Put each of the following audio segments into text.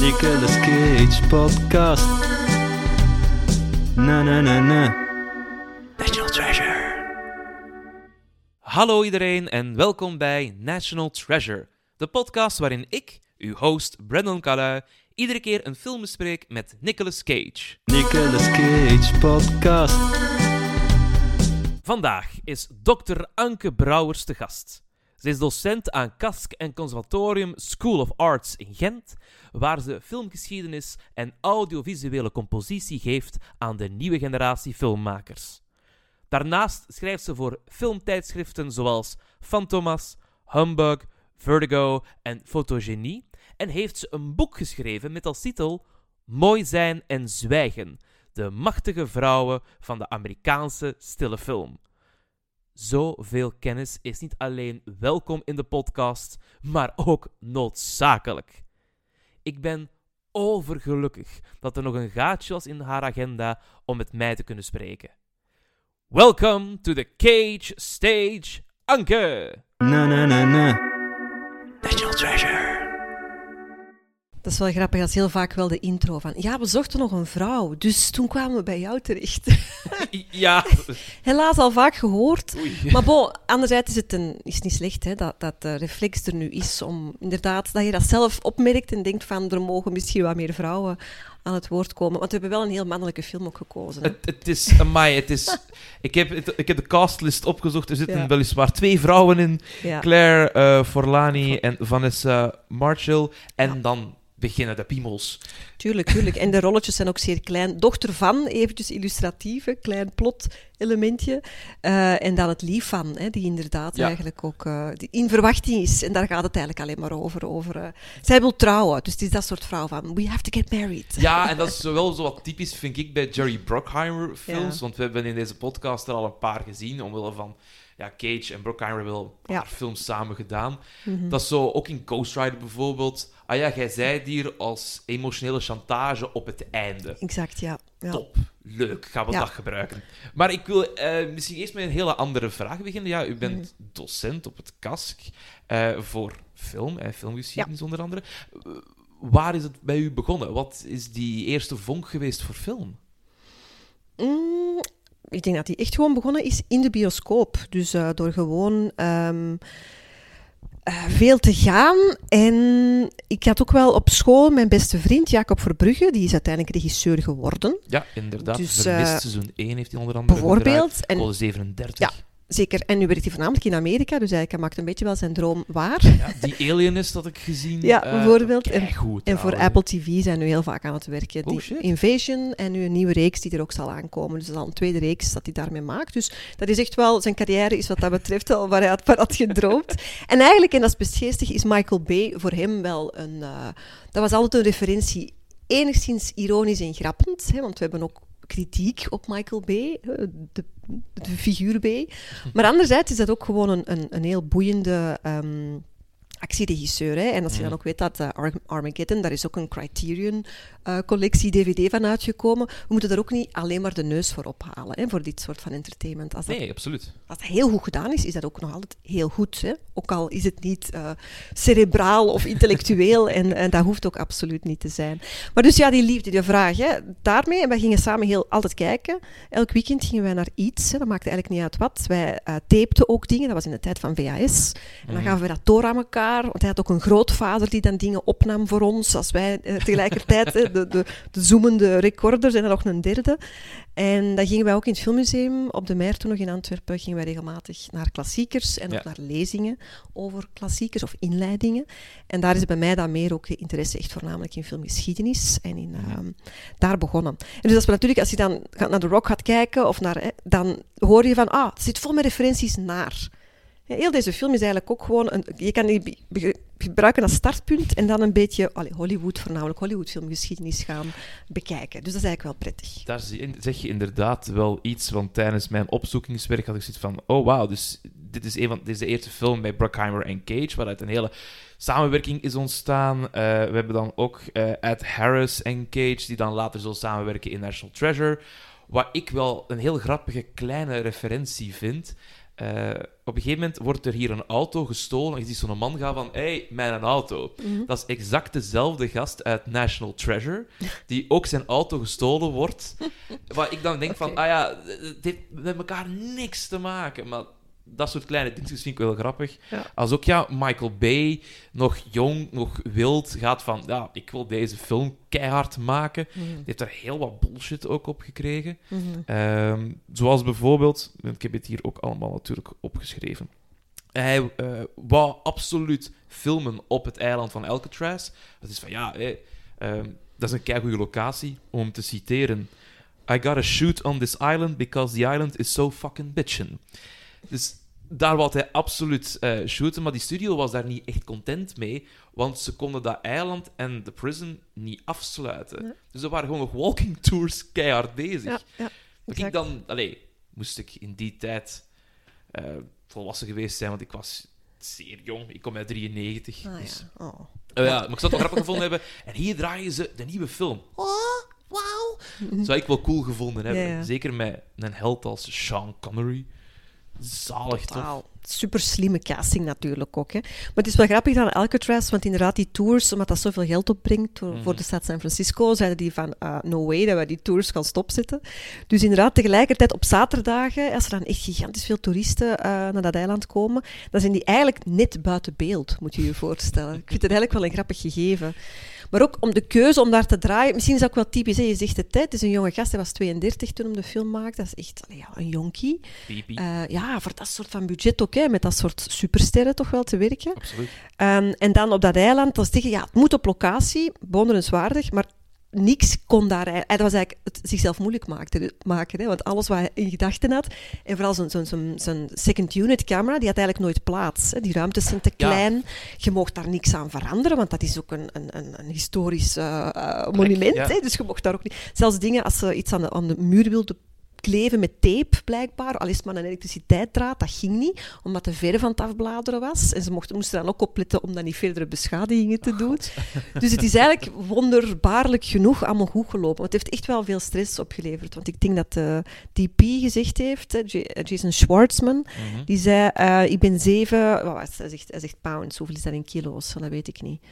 Nicolas Cage podcast. Na na na na. National Treasure. Hallo iedereen en welkom bij National Treasure, de podcast waarin ik, uw host Brandon Calais, iedere keer een film bespreek met Nicolas Cage. Nicolas Cage podcast. Vandaag is Dr. Anke Brouwers te gast. Ze is docent aan KASK en Conservatorium School of Arts in Gent, waar ze filmgeschiedenis en audiovisuele compositie geeft aan de nieuwe generatie filmmakers. Daarnaast schrijft ze voor filmtijdschriften zoals Fantomas, Humbug, Vertigo en Fotogenie en heeft ze een boek geschreven met als titel Mooi zijn en zwijgen: de machtige vrouwen van de Amerikaanse stille film. Zoveel kennis is niet alleen welkom in de podcast, maar ook noodzakelijk. Ik ben overgelukkig dat er nog een gaatje was in haar agenda om met mij te kunnen spreken. Welcome to the Cage Stage, Anke! Na na na na. National Treasure. Dat is wel grappig, dat is heel vaak wel de intro van... Ja, we zochten nog een vrouw, dus toen kwamen we bij jou terecht. Ja, Helaas al vaak gehoord. Oei. Maar bon, anderzijds is het een, is niet slecht hè, dat, dat de reflex er nu is om inderdaad... Dat je dat zelf opmerkt en denkt van... Er mogen misschien wat meer vrouwen aan het woord komen. Want we hebben wel een heel mannelijke film ook gekozen. hè. het, het is... Amai, het is... Ik heb, het- ik heb de castlist opgezocht. Er zitten Ja. weliswaar twee vrouwen in. Ja. Claire eh, Forlani en Vanessa Marshall. En Ja. dan beginnen de piemels. Tuurlijk, tuurlijk. En de rolletjes zijn ook zeer klein. Dochter van, eventjes illustratief, een klein plot-elementje. Eh, en dan het lief van, hè, die inderdaad Ja. eigenlijk ook eh, die in verwachting is. En daar gaat het eigenlijk alleen maar over. over eh, zij wil trouwen, dus het is dat soort vrouw van, we have to get married. Ja, en dat is wel zo wat typisch, vind ik, bij Jerry Bruckheimer films. Ja. Want we hebben in deze podcast er al een paar gezien, omwille van... Ja, Cage en Bruckheimer hebben wel een paar Ja. films samen gedaan. Mhm. Dat is zo, ook in Ghost Rider bijvoorbeeld. Ah ja, jij zei het hier als emotionele chantage op het einde. Exact, ja. ja. Top, leuk, gaan we Ja. dat gebruiken. Maar ik wil eh, misschien eerst met een hele andere vraag beginnen. Ja, u bent Mhm. docent op het KASK eh, voor film, en filmgeschiedenis onder andere. Eh, waar is het bij u begonnen? Wat is die eerste vonk geweest voor film? Mm, ik denk dat die echt gewoon begonnen is in de bioscoop. Dus eh, door gewoon ehm, eh, veel te gaan. En ik had ook wel op school mijn beste vriend, Jacob Verbrugge, die is uiteindelijk regisseur geworden. Ja, inderdaad. Dus, eh, seizoen 1 heeft hij onder andere Bijvoorbeeld. gedraaid. En Code 37. Ja. Zeker. En nu werkt hij voornamelijk in Amerika, dus eigenlijk hij maakt een beetje wel zijn droom waar. Ja, die Alienist had ik gezien. Ja, eh, bijvoorbeeld. En- keigoed En voor Apple TV zijn nu heel vaak aan het werken. Oh, Die shit. Invasion en nu een nieuwe reeks die er ook zal aankomen. Dus dat is al een tweede reeks dat hij daarmee maakt. Dus dat is echt wel, zijn carrière is wat dat betreft al waar hij had, waar had gedroomd. en eigenlijk, en dat is geestig, is Michael Bay voor hem wel een... eh, dat was altijd een referentie, enigszins ironisch en grappend. Hè, want we hebben ook kritiek op Michael eh, de, de figuur Bay. Maar anderzijds is dat ook gewoon een, een, een heel boeiende... ehm, actieregisseur. Hè? En als je dan ook weet dat eh, Ar- Armageddon, daar is ook een Criterion-collectie DVD van uitgekomen. We moeten daar ook niet alleen maar de neus voor ophalen, hè, voor dit soort van entertainment. Als dat, Nee, absoluut. als dat heel goed gedaan is, is dat ook nog altijd heel goed. Hè? Ook al is het niet eh, cerebraal of intellectueel, en, en dat hoeft ook absoluut niet te zijn. Maar dus ja, die liefde, die vraag, hè, daarmee, en wij gingen samen heel altijd kijken. Elk weekend gingen wij naar iets, hè, dat maakte eigenlijk niet uit wat. Wij eh tapeten ook dingen, dat was in de tijd van VHS. En dan gaven we dat door aan elkaar, want hij had ook een grootvader die dan dingen opnam voor ons, als wij eh, tegelijkertijd hè, de, de, de zoemende recorders en dan nog een derde. En dan gingen wij ook in het filmmuseum op de Meer, toen nog in Antwerpen, gingen wij regelmatig naar klassiekers en ook naar lezingen over klassiekers of inleidingen. En daar is bij mij dan meer ook de interesse echt voornamelijk in filmgeschiedenis en in, ehm, daar begonnen. En dus dat is natuurlijk, als je dan naar The Rock gaat kijken, of naar, dan hoor je van, ah, het zit vol met referenties naar. Heel deze film is eigenlijk ook gewoon... Een, je kan die gebruiken als startpunt en dan een beetje Hollywood, voornamelijk Hollywood filmgeschiedenis gaan bekijken. Dus dat is eigenlijk wel prettig. Daar zeg je inderdaad wel iets, want tijdens mijn opzoekingswerk had ik zoiets van, oh wauw, dus dit is, een van, dit de eerste film bij Bruckheimer en Cage, waaruit een hele samenwerking is ontstaan. Eh, we hebben dan ook eh, Ed Harris en Cage, die dan later zullen samenwerken in National Treasure. Wat ik wel een heel grappige kleine referentie vind. Eh, op een gegeven moment wordt er hier een auto gestolen en je ziet zo'n man gaan van, hé, hey, mijn auto. Dat is exact dezelfde gast uit National Treasure, die ook zijn auto gestolen wordt. Waar ik dan denk van, ah ja, het heeft met elkaar niks te maken. Maar dat soort kleine dingetjes vind ik wel grappig. Ja. Als ook, ja, Michael Bay, nog jong, nog wild, gaat van, ja, ik wil deze film keihard maken. Mhm. Die heeft daar heel wat bullshit ook op gekregen. Mhm. Ehm, zoals bijvoorbeeld, ik heb het hier ook allemaal natuurlijk opgeschreven. Hij eh, wou absoluut filmen op het eiland van Alcatraz. Dat is van ja, ehm, dat is een keigoede locatie om te citeren. I gotta shoot on this island because the island is so fucking bitchin'. Dus daar wou hij absoluut eh, shooten, maar die studio was daar niet echt content mee, want ze konden dat eiland en de prison niet afsluiten. Ja. Dus er waren gewoon nog walking tours keihard bezig. Ja, ja, Dat ik dan, allee, moest ik in die tijd eh, volwassen geweest zijn, want ik was zeer jong. Ik kom uit 93. Ah, dus, ja. Oh. Oh ja, maar ik zou het wel grappig gevonden hebben. En hier draaien ze de nieuwe film. Oh, wauw. Zou ik wel cool gevonden hebben. Ja, ja. Zeker met een held als Sean Connery. Zalig toch? Totaal. Super slimme casting natuurlijk ook. Hè. Maar het is wel grappig aan Alcatraz, want inderdaad, die tours, omdat dat zoveel geld opbrengt voor, Mhm. voor de stad San Francisco, zeiden die van ah, no way dat wij die tours gaan stopzetten. Dus inderdaad, tegelijkertijd op zaterdagen, als er dan echt gigantisch veel toeristen eh, naar dat eiland komen, dan zijn die eigenlijk net buiten beeld, moet je je voorstellen. Ik vind het eigenlijk wel een grappig gegeven. Maar ook om de keuze om daar te draaien. Misschien is dat ook wel typisch. Hè? Je zegt het, hè? het is een jonge gast. Hij was 32 toen hij de film maakte. Dat is echt allee, ja, een jonkie. Eh, ja, voor dat soort van budget ook, hè, met dat soort supersterren toch wel te werken. Absoluut. Ehm, en dan op dat eiland, dan zeggen ja, het moet op locatie, bewonderenswaardig, maar niks kon daar... ei- Dat was eigenlijk het zichzelf moeilijk maakte, maken, hè, want alles wat hij in gedachten had, en vooral zijn, second unit camera, die had eigenlijk nooit plaats. Hè. Die ruimtes zijn te Ja. klein, je mocht daar niks aan veranderen, want dat is ook een, een, een, een historisch eh, eh, monument, ja. hè, dus je mocht daar ook niet... Zelfs dingen, als ze iets aan de, aan de muur wilden kleven met tape, blijkbaar. Al is het maar een elektriciteitsdraad, dat ging niet, omdat de verf van het afbladeren was. En ze mochten, moesten dan ook opletten om dan niet verdere beschadigingen te doen. Dus het is eigenlijk wonderbaarlijk genoeg allemaal goed gelopen. Want het heeft echt wel veel stress opgeleverd. Want ik denk dat de DP gezegd heeft, Jason Schwartzman, Mhm. die zei, eh, ik ben zeven... Wat was? Hij zegt, hij zegt pounds, hoeveel is dat in kilo's? Dat weet ik niet.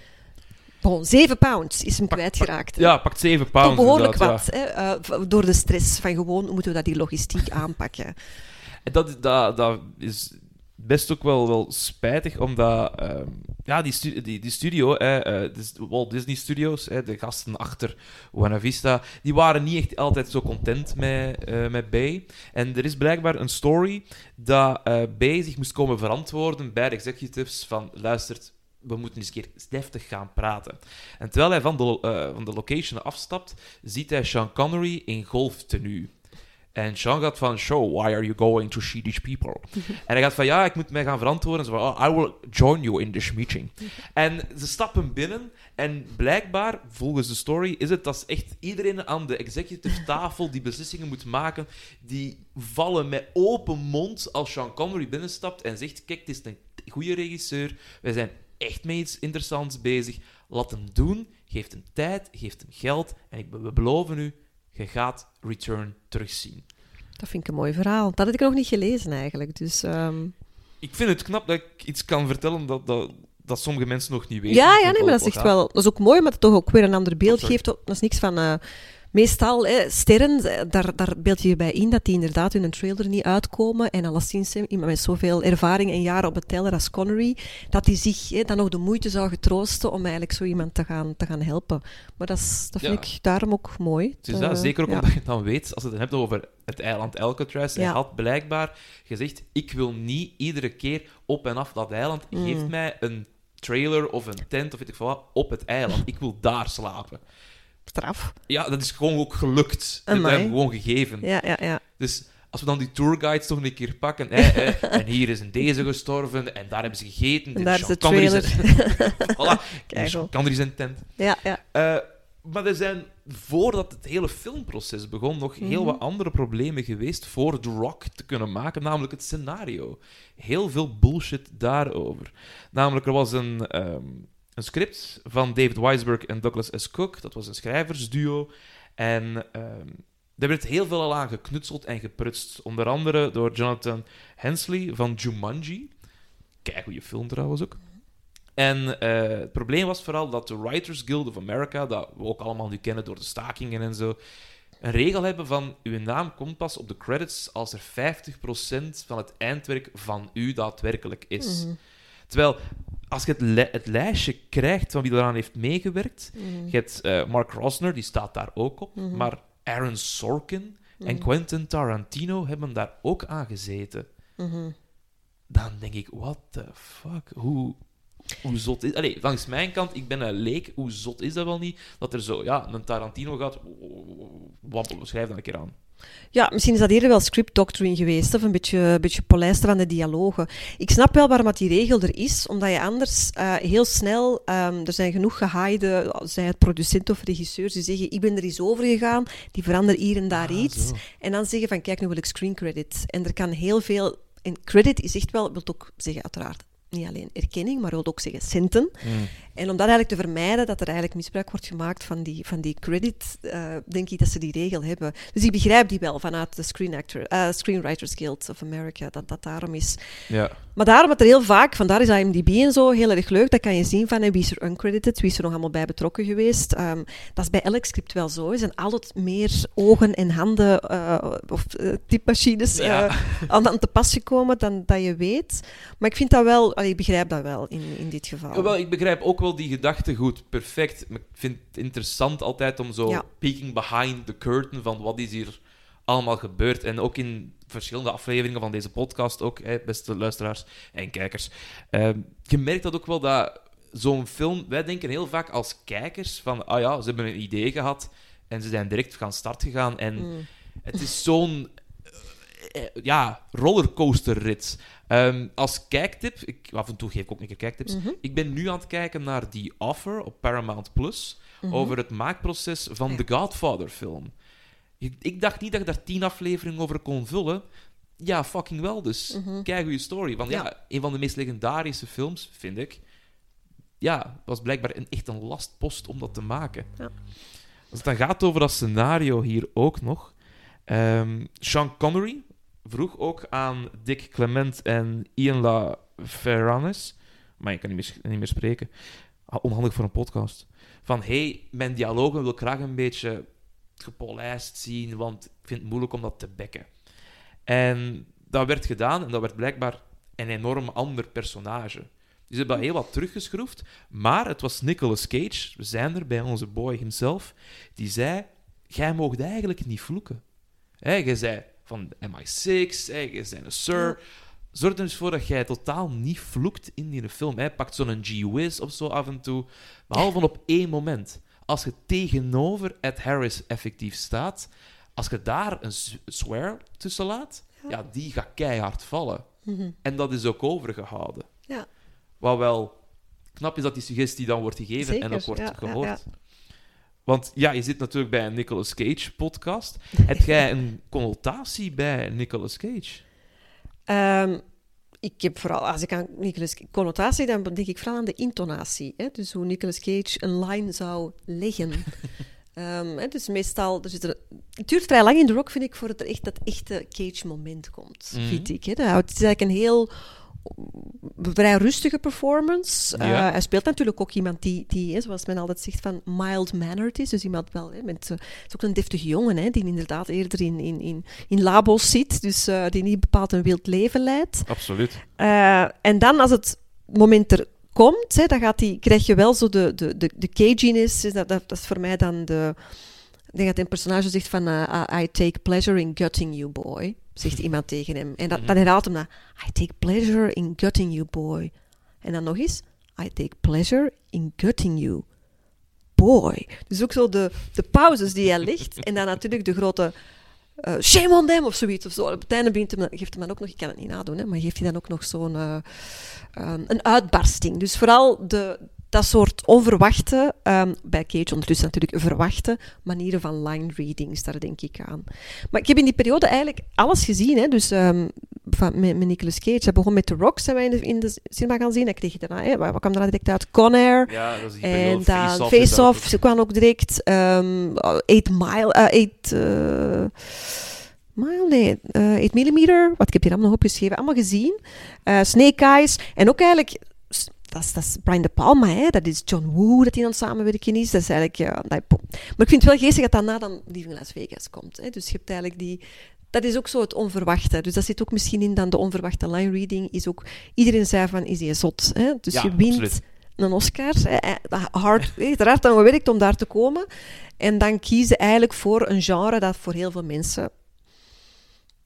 Bon, zeven pounds is hem Pak- kwijtgeraakt. Ja, pakt 7 Toch pounds. behoorlijk inderdaad, wat, hè, eh, door de stress van gewoon hoe moeten we dat die logistiek aanpakken. En dat, dat, dat is best ook wel, wel spijtig, omdat ehm, ja, die, stu- die, die studio, hè, eh, dus de Walt Disney Studios, hè, de gasten achter Buena Vista, die waren niet echt altijd zo content met, eh, met Bay. En er is blijkbaar een story dat Bay zich moest komen verantwoorden bij de executives van, luistert, we moeten eens een keer deftig gaan praten. En terwijl hij van de, eh, van de location afstapt, ziet hij Sean Connery in golftenue. En Sean gaat van, show, why are you going to see these people? en hij gaat van, ja, ik moet mij gaan verantwoorden. Zo van, oh, I will join you in this meeting. en ze stappen binnen en blijkbaar, volgens de story, is het dat echt iedereen aan de executive tafel die beslissingen moet maken, die vallen met open mond als Sean Connery binnenstapt en zegt, kijk, het is een goede regisseur, wij zijn echt met iets interessants bezig, laat hem doen, geef hem tijd, geef hem geld en ik, we beloven u, je gaat Return terugzien. Dat vind ik een mooi verhaal. Dat had ik nog niet gelezen eigenlijk. Dus, ehm, Ik vind het knap dat ik iets kan vertellen dat, dat, dat sommige mensen nog niet weten. Ja, ja nee, maar dat is echt wel... Dat is ook mooi, maar het toch ook weer een ander beeld geeft. Dat is niks van... eh, meestal, hè, sterren, eh, daar, daar beeld je je bij in dat die inderdaad in een trailer niet uitkomen. En alleszins iemand met zoveel ervaring en jaren op het teller als Connery, dat hij zich hè, dan nog de moeite zou getroosten om eigenlijk zo iemand te gaan, te gaan helpen. Maar dat, is, dat vind Ja. ik daarom ook mooi. Dus Eh, dat, zeker ook ja. omdat je dan weet, als je het hebt over het eiland Alcatraz, hij had blijkbaar gezegd, ik wil niet iedere keer op en af dat eiland. Mm. Geef mij een trailer of een tent of weet ik veel wat op het eiland. Ik wil daar slapen. Straf. Ja, dat is gewoon ook gelukt. Dat hebben we gewoon gegeven. Ja, ja, ja. Dus als we dan die tourguides toch een keer pakken, hè, hè, en hier is een deze gestorven, en daar hebben ze gegeten, En daar is de trailer. zijn- voilà, Kijk wel. Connery zijn tent. Ja, ja. Eh, maar er zijn, voordat het hele filmproces begon, nog heel Mhm. wat andere problemen geweest voor The Rock te kunnen maken, namelijk het scenario. Heel veel bullshit daarover. Namelijk, er was een, ehm, een script van David Weisberg en Douglas S. Cook. Dat was een schrijversduo. En ehm daar werd heel veel al aan geknutseld en geprutst. Onder andere door Jonathan Hensley van Jumanji. Kijk, goede film trouwens ook. En eh, het probleem was vooral dat de Writers Guild of America, dat we ook allemaal nu kennen door de stakingen en zo, een regel hebben van uw naam komt pas op de credits als er 50% van het eindwerk van u daadwerkelijk is. Mhm. Terwijl, als je het, li- het lijstje krijgt van wie eraan heeft meegewerkt, Mhm. je hebt eh, Mark Rosner, die staat daar ook op, Mhm. maar Aaron Sorkin en Mhm. Quentin Tarantino hebben daar ook aan gezeten. Dan denk ik, what the fuck? Hoe, hoe zot is... Allee, langs mijn kant, ik ben een leek, hoe zot is dat wel niet? Dat er zo, ja, een Tarantino gaat... Wappelen, schrijf dan een keer aan. Ja, misschien is dat eerder wel script doctrine geweest, of een beetje, een beetje polijsten van de dialogen. Ik snap wel waarom dat die regel er is, omdat je anders eh, heel snel, ehm, er zijn genoeg gehaaide, zij het producent of regisseurs, die zeggen, ik ben er eens over gegaan, die veranderen hier en daar Ah, iets. zo. En dan zeggen van, kijk, nu wil ik screen credit. En er kan heel veel... En credit is echt wel, wil ook zeggen uiteraard, niet alleen erkenning, maar wil ook zeggen centen. En om dat eigenlijk te vermijden, dat er eigenlijk misbruik wordt gemaakt van die, van die credit, eh, denk ik dat ze die regel hebben. Dus ik begrijp die wel vanuit de Screen Actor, eh, Screenwriters Guild of America, dat dat daarom is. Ja. Maar daarom dat er heel vaak, vandaar is IMDb en zo heel erg leuk, dat kan je zien van hè, wie is er uncredited, wie is er nog allemaal bij betrokken geweest. Ehm, dat is bij elk script wel zo. Er zijn altijd meer ogen en handen eh, of typemachines Ja. aan, aan te pas gekomen dan dat je weet. Maar ik vind dat wel, allee, ik begrijp dat wel in, in dit geval. Wel, ik begrijp ook wel die gedachte goed, perfect. Maar ik vind het interessant altijd om zo Ja. peeking behind the curtain van wat is hier allemaal gebeurd. En ook in verschillende afleveringen van deze podcast, ook, hè, beste luisteraars en kijkers. Ehm, je merkt dat ook wel dat zo'n film... Wij denken heel vaak als kijkers van, ah ja, ze hebben een idee gehad en ze zijn direct gaan start gegaan. En Mm. het is zo'n eh, ja, rollercoasterrit. Ehm, als kijktip, ik, af en toe geef ik ook een keer kijktips. Mhm. Ik ben nu aan het kijken naar The Offer op Paramount Plus over het maakproces van Ja. de Godfather-film. Ik, ik dacht niet dat je daar tien afleveringen over kon vullen. Ja, fucking wel dus. Mhm. Kijk goede story. Want ja. Ja. een van de meest legendarische films, vind ik. Ja, was blijkbaar een, echt een lastpost om dat te maken. Ja. Als het dan gaat over dat scenario hier ook nog. ehm, Sean Connery vroeg ook aan Dick Clement en Ian La Ferranis. Maar ik kan niet meer, niet meer spreken. Ah, Onhandig voor een podcast. Van hey, mijn dialogen wil ik graag een beetje gepolijst zien, want ik vind het moeilijk om dat te bekken. En dat werd gedaan en dat werd blijkbaar een enorm ander personage. Dus ze hebben dat heel wat teruggeschroefd, maar het was Nicolas Cage, we zijn er bij onze boy himself, die zei: Jij moogt eigenlijk niet vloeken. Hè, jij zei van MI6, hè, jij bent een sir. Zorg er dus voor dat jij totaal niet vloekt in die film. Hij pakt zo'n G-Wiz of zo af en toe. Behalve op één moment. Als je tegenover Ed Harris effectief staat, als je daar een swear tussen laat, ja. die gaat keihard vallen. Mhm. En dat is ook overgehouden. Ja. Wat wel knap is dat die suggestie dan wordt gegeven en ook wordt ja, gehoord. Want ja, je zit natuurlijk bij een Nicolas Cage podcast. Heb jij een connotatie bij Nicolas Cage? Ehm, ik heb vooral, als ik aan Nicolas connotatie, dan denk ik vooral aan de intonatie. Hè? Dus hoe Nicolas Cage een line zou leggen. Hè, dus meestal, er zit er, het duurt vrij lang in de rock, vind ik, voordat er echt dat echte Cage-moment komt, Mhm. vind ik. Hè? Het is eigenlijk een heel vrij rustige performance. Eh, hij speelt natuurlijk ook iemand die, die zoals men altijd zegt, van mild-mannered is. Dus iemand wel, hè, met, eh, het is ook een deftige jongen, hè, die inderdaad eerder in, in, in, in labo's zit, dus eh, die niet bepaald een wild leven leidt. Absoluut. En dan, als het moment er komt, hè, dan gaat die, krijg je wel zo de, de, de, de caginess. Dat, dat, dat is voor mij dan de... Ik denk dat een personage zegt van... eh, I- take pleasure in gutting you, boy. Zegt iemand tegen hem. En dat, dan herhaalt hem dat. I take pleasure in gutting you, boy. En dan nog eens. I take pleasure in gutting you, boy. Dus ook zo de, de pauzes die hij legt. En dan natuurlijk de grote eh, shame on them of zoiets. Of zo. Op het einde begint hem, dan- geeft hij dan ook nog, ik kan het niet nadoen, hè, maar geeft hij dan ook nog zo'n eh, een uitbarsting. Dus vooral de, dat soort onverwachte, ehm, bij Cage ondertussen natuurlijk verwachte manieren van line readings, daar denk ik aan. Maar ik heb in die periode eigenlijk alles gezien. Hè, dus ehm, van, met, met Nicolas Cage. Hij begon met The Rock, zijn wij in de, in de cinema gaan zien. Hij kreeg daarna, hè, wat kwam daarna direct uit? Con Air. Ja, dat is die En dan Face Off, ze kwam ook direct. ehm 8 Mile, eh 8 eh, Mile, nee, eh 8 Millimeter. Wat ik heb hier allemaal nog opgeschreven, allemaal gezien. Eh, Snake Eyes. En ook eigenlijk, dat is, dat is Brian De Palma, hè? dat is John Woo dat hij aan het samenwerken is. Dat is eigenlijk, ja, dat- maar ik vind het wel geestig dat daarna dan Lieve Las Vegas komt. Hè? Dus je hebt eigenlijk die... Dat is ook zo het onverwachte. Dus dat zit ook misschien in dan de onverwachte line reading. Is ook, iedereen zei van, is hij zot? Hè? Dus Ja, je wint absoluut. een Oscar. hè, dat Hard, heeft er hard aan gewerkt om daar te komen. En dan kiezen eigenlijk voor een genre dat voor heel veel mensen...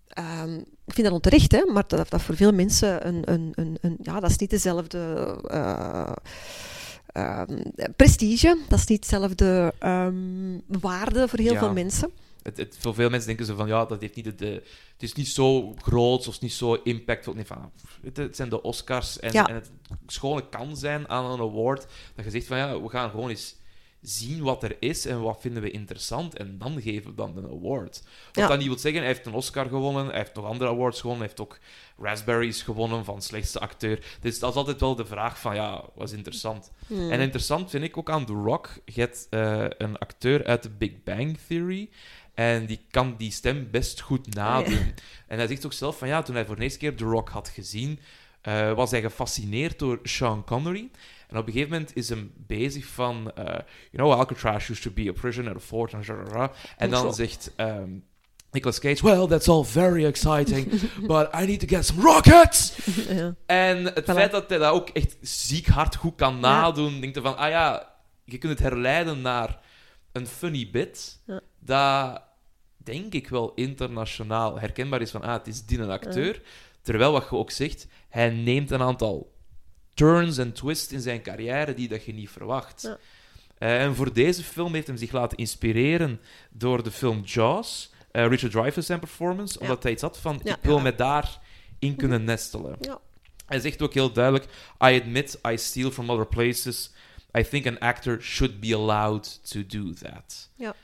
ehm, ik vind dat onterecht, hè, maar dat, dat voor veel mensen een, een, een, een... Ja, dat is niet dezelfde... eh, ehm, prestige, dat is niet hetzelfde ehm, waarde voor heel Ja. veel mensen. Het, het, voor veel mensen denken ze van ja, dat heeft niet de, de- het is niet zo groot of niet zo impactvol. Nee, van, het, het zijn de Oscars en, Ja. en het schone kan zijn aan een award dat je zegt van ja, we gaan gewoon eens zien wat er is en wat vinden we interessant en dan geven we dan een award. Wat Ja. dat niet wil zeggen, hij heeft een Oscar gewonnen, hij heeft nog andere awards gewonnen, hij heeft ook Raspberries gewonnen van slechtste acteur. Dus dat is altijd wel de vraag van ja, wat is interessant? Hmm. En interessant vind ik ook aan The Rock. Je hebt eh, een acteur uit de Big Bang Theory. En die kan die stem best goed nadoen. Ja. En hij zegt ook zelf van ja, toen hij voor de eerste keer The Rock had gezien, eh, was hij gefascineerd door Sean Connery. En op een gegeven moment is hem bezig van, eh, you know, Alcatraz used to be a prison at a fort. En, en dan zegt ehm, Nicolas Cage, well, that's all very exciting, but I need to get some rockets! ja. En het Voilà. feit dat hij dat ook echt ziek hard goed kan nadoen, denkt hij van, ah ja, je kunt het herleiden naar een funny bit, Ja. dat denk ik wel internationaal herkenbaar is van, ah, het is die een acteur. Terwijl, wat je ook zegt, hij neemt een aantal turns en twists in zijn carrière die dat je niet verwacht. Ja. Eh, en voor deze film heeft hij zich laten inspireren door de film Jaws, eh, Richard Dreyfuss zijn performance, Ja. omdat hij iets had van, Ja, ik wil me daarin kunnen nestelen. Ja. Hij zegt ook heel duidelijk: I admit I steal from other places. I think an actor should be allowed to do that. Ja.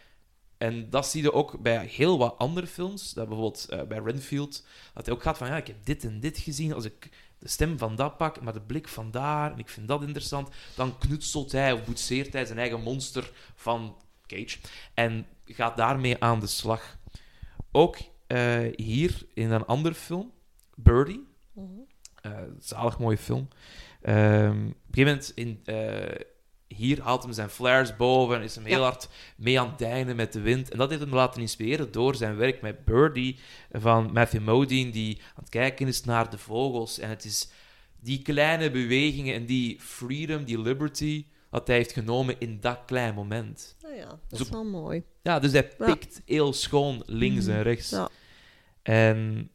En dat zie je ook bij heel wat andere films. Dat bijvoorbeeld eh, bij Renfield, dat hij ook gaat van ja, ik heb dit en dit gezien. Als ik de stem van dat pak, maar de blik van daar, en ik vind dat interessant, dan knutselt hij of boetseert hij zijn eigen monster van Cage en gaat daarmee aan de slag. Ook eh, hier in een andere film, Birdie, eh, zalig mooie film. Ehm, op een gegeven moment, in, hier haalt hem zijn flares boven en is hem heel Ja. hard mee aan het deinen met de wind. En dat heeft hem laten inspireren door zijn werk met Birdie van Matthew Modine, die aan het kijken is naar de vogels. En het is die kleine bewegingen en die freedom, die liberty, dat hij heeft genomen in dat klein moment. Nou ja, dat Zo- is wel mooi. Ja, dus hij Ja. pikt heel schoon links en rechts. Ja. En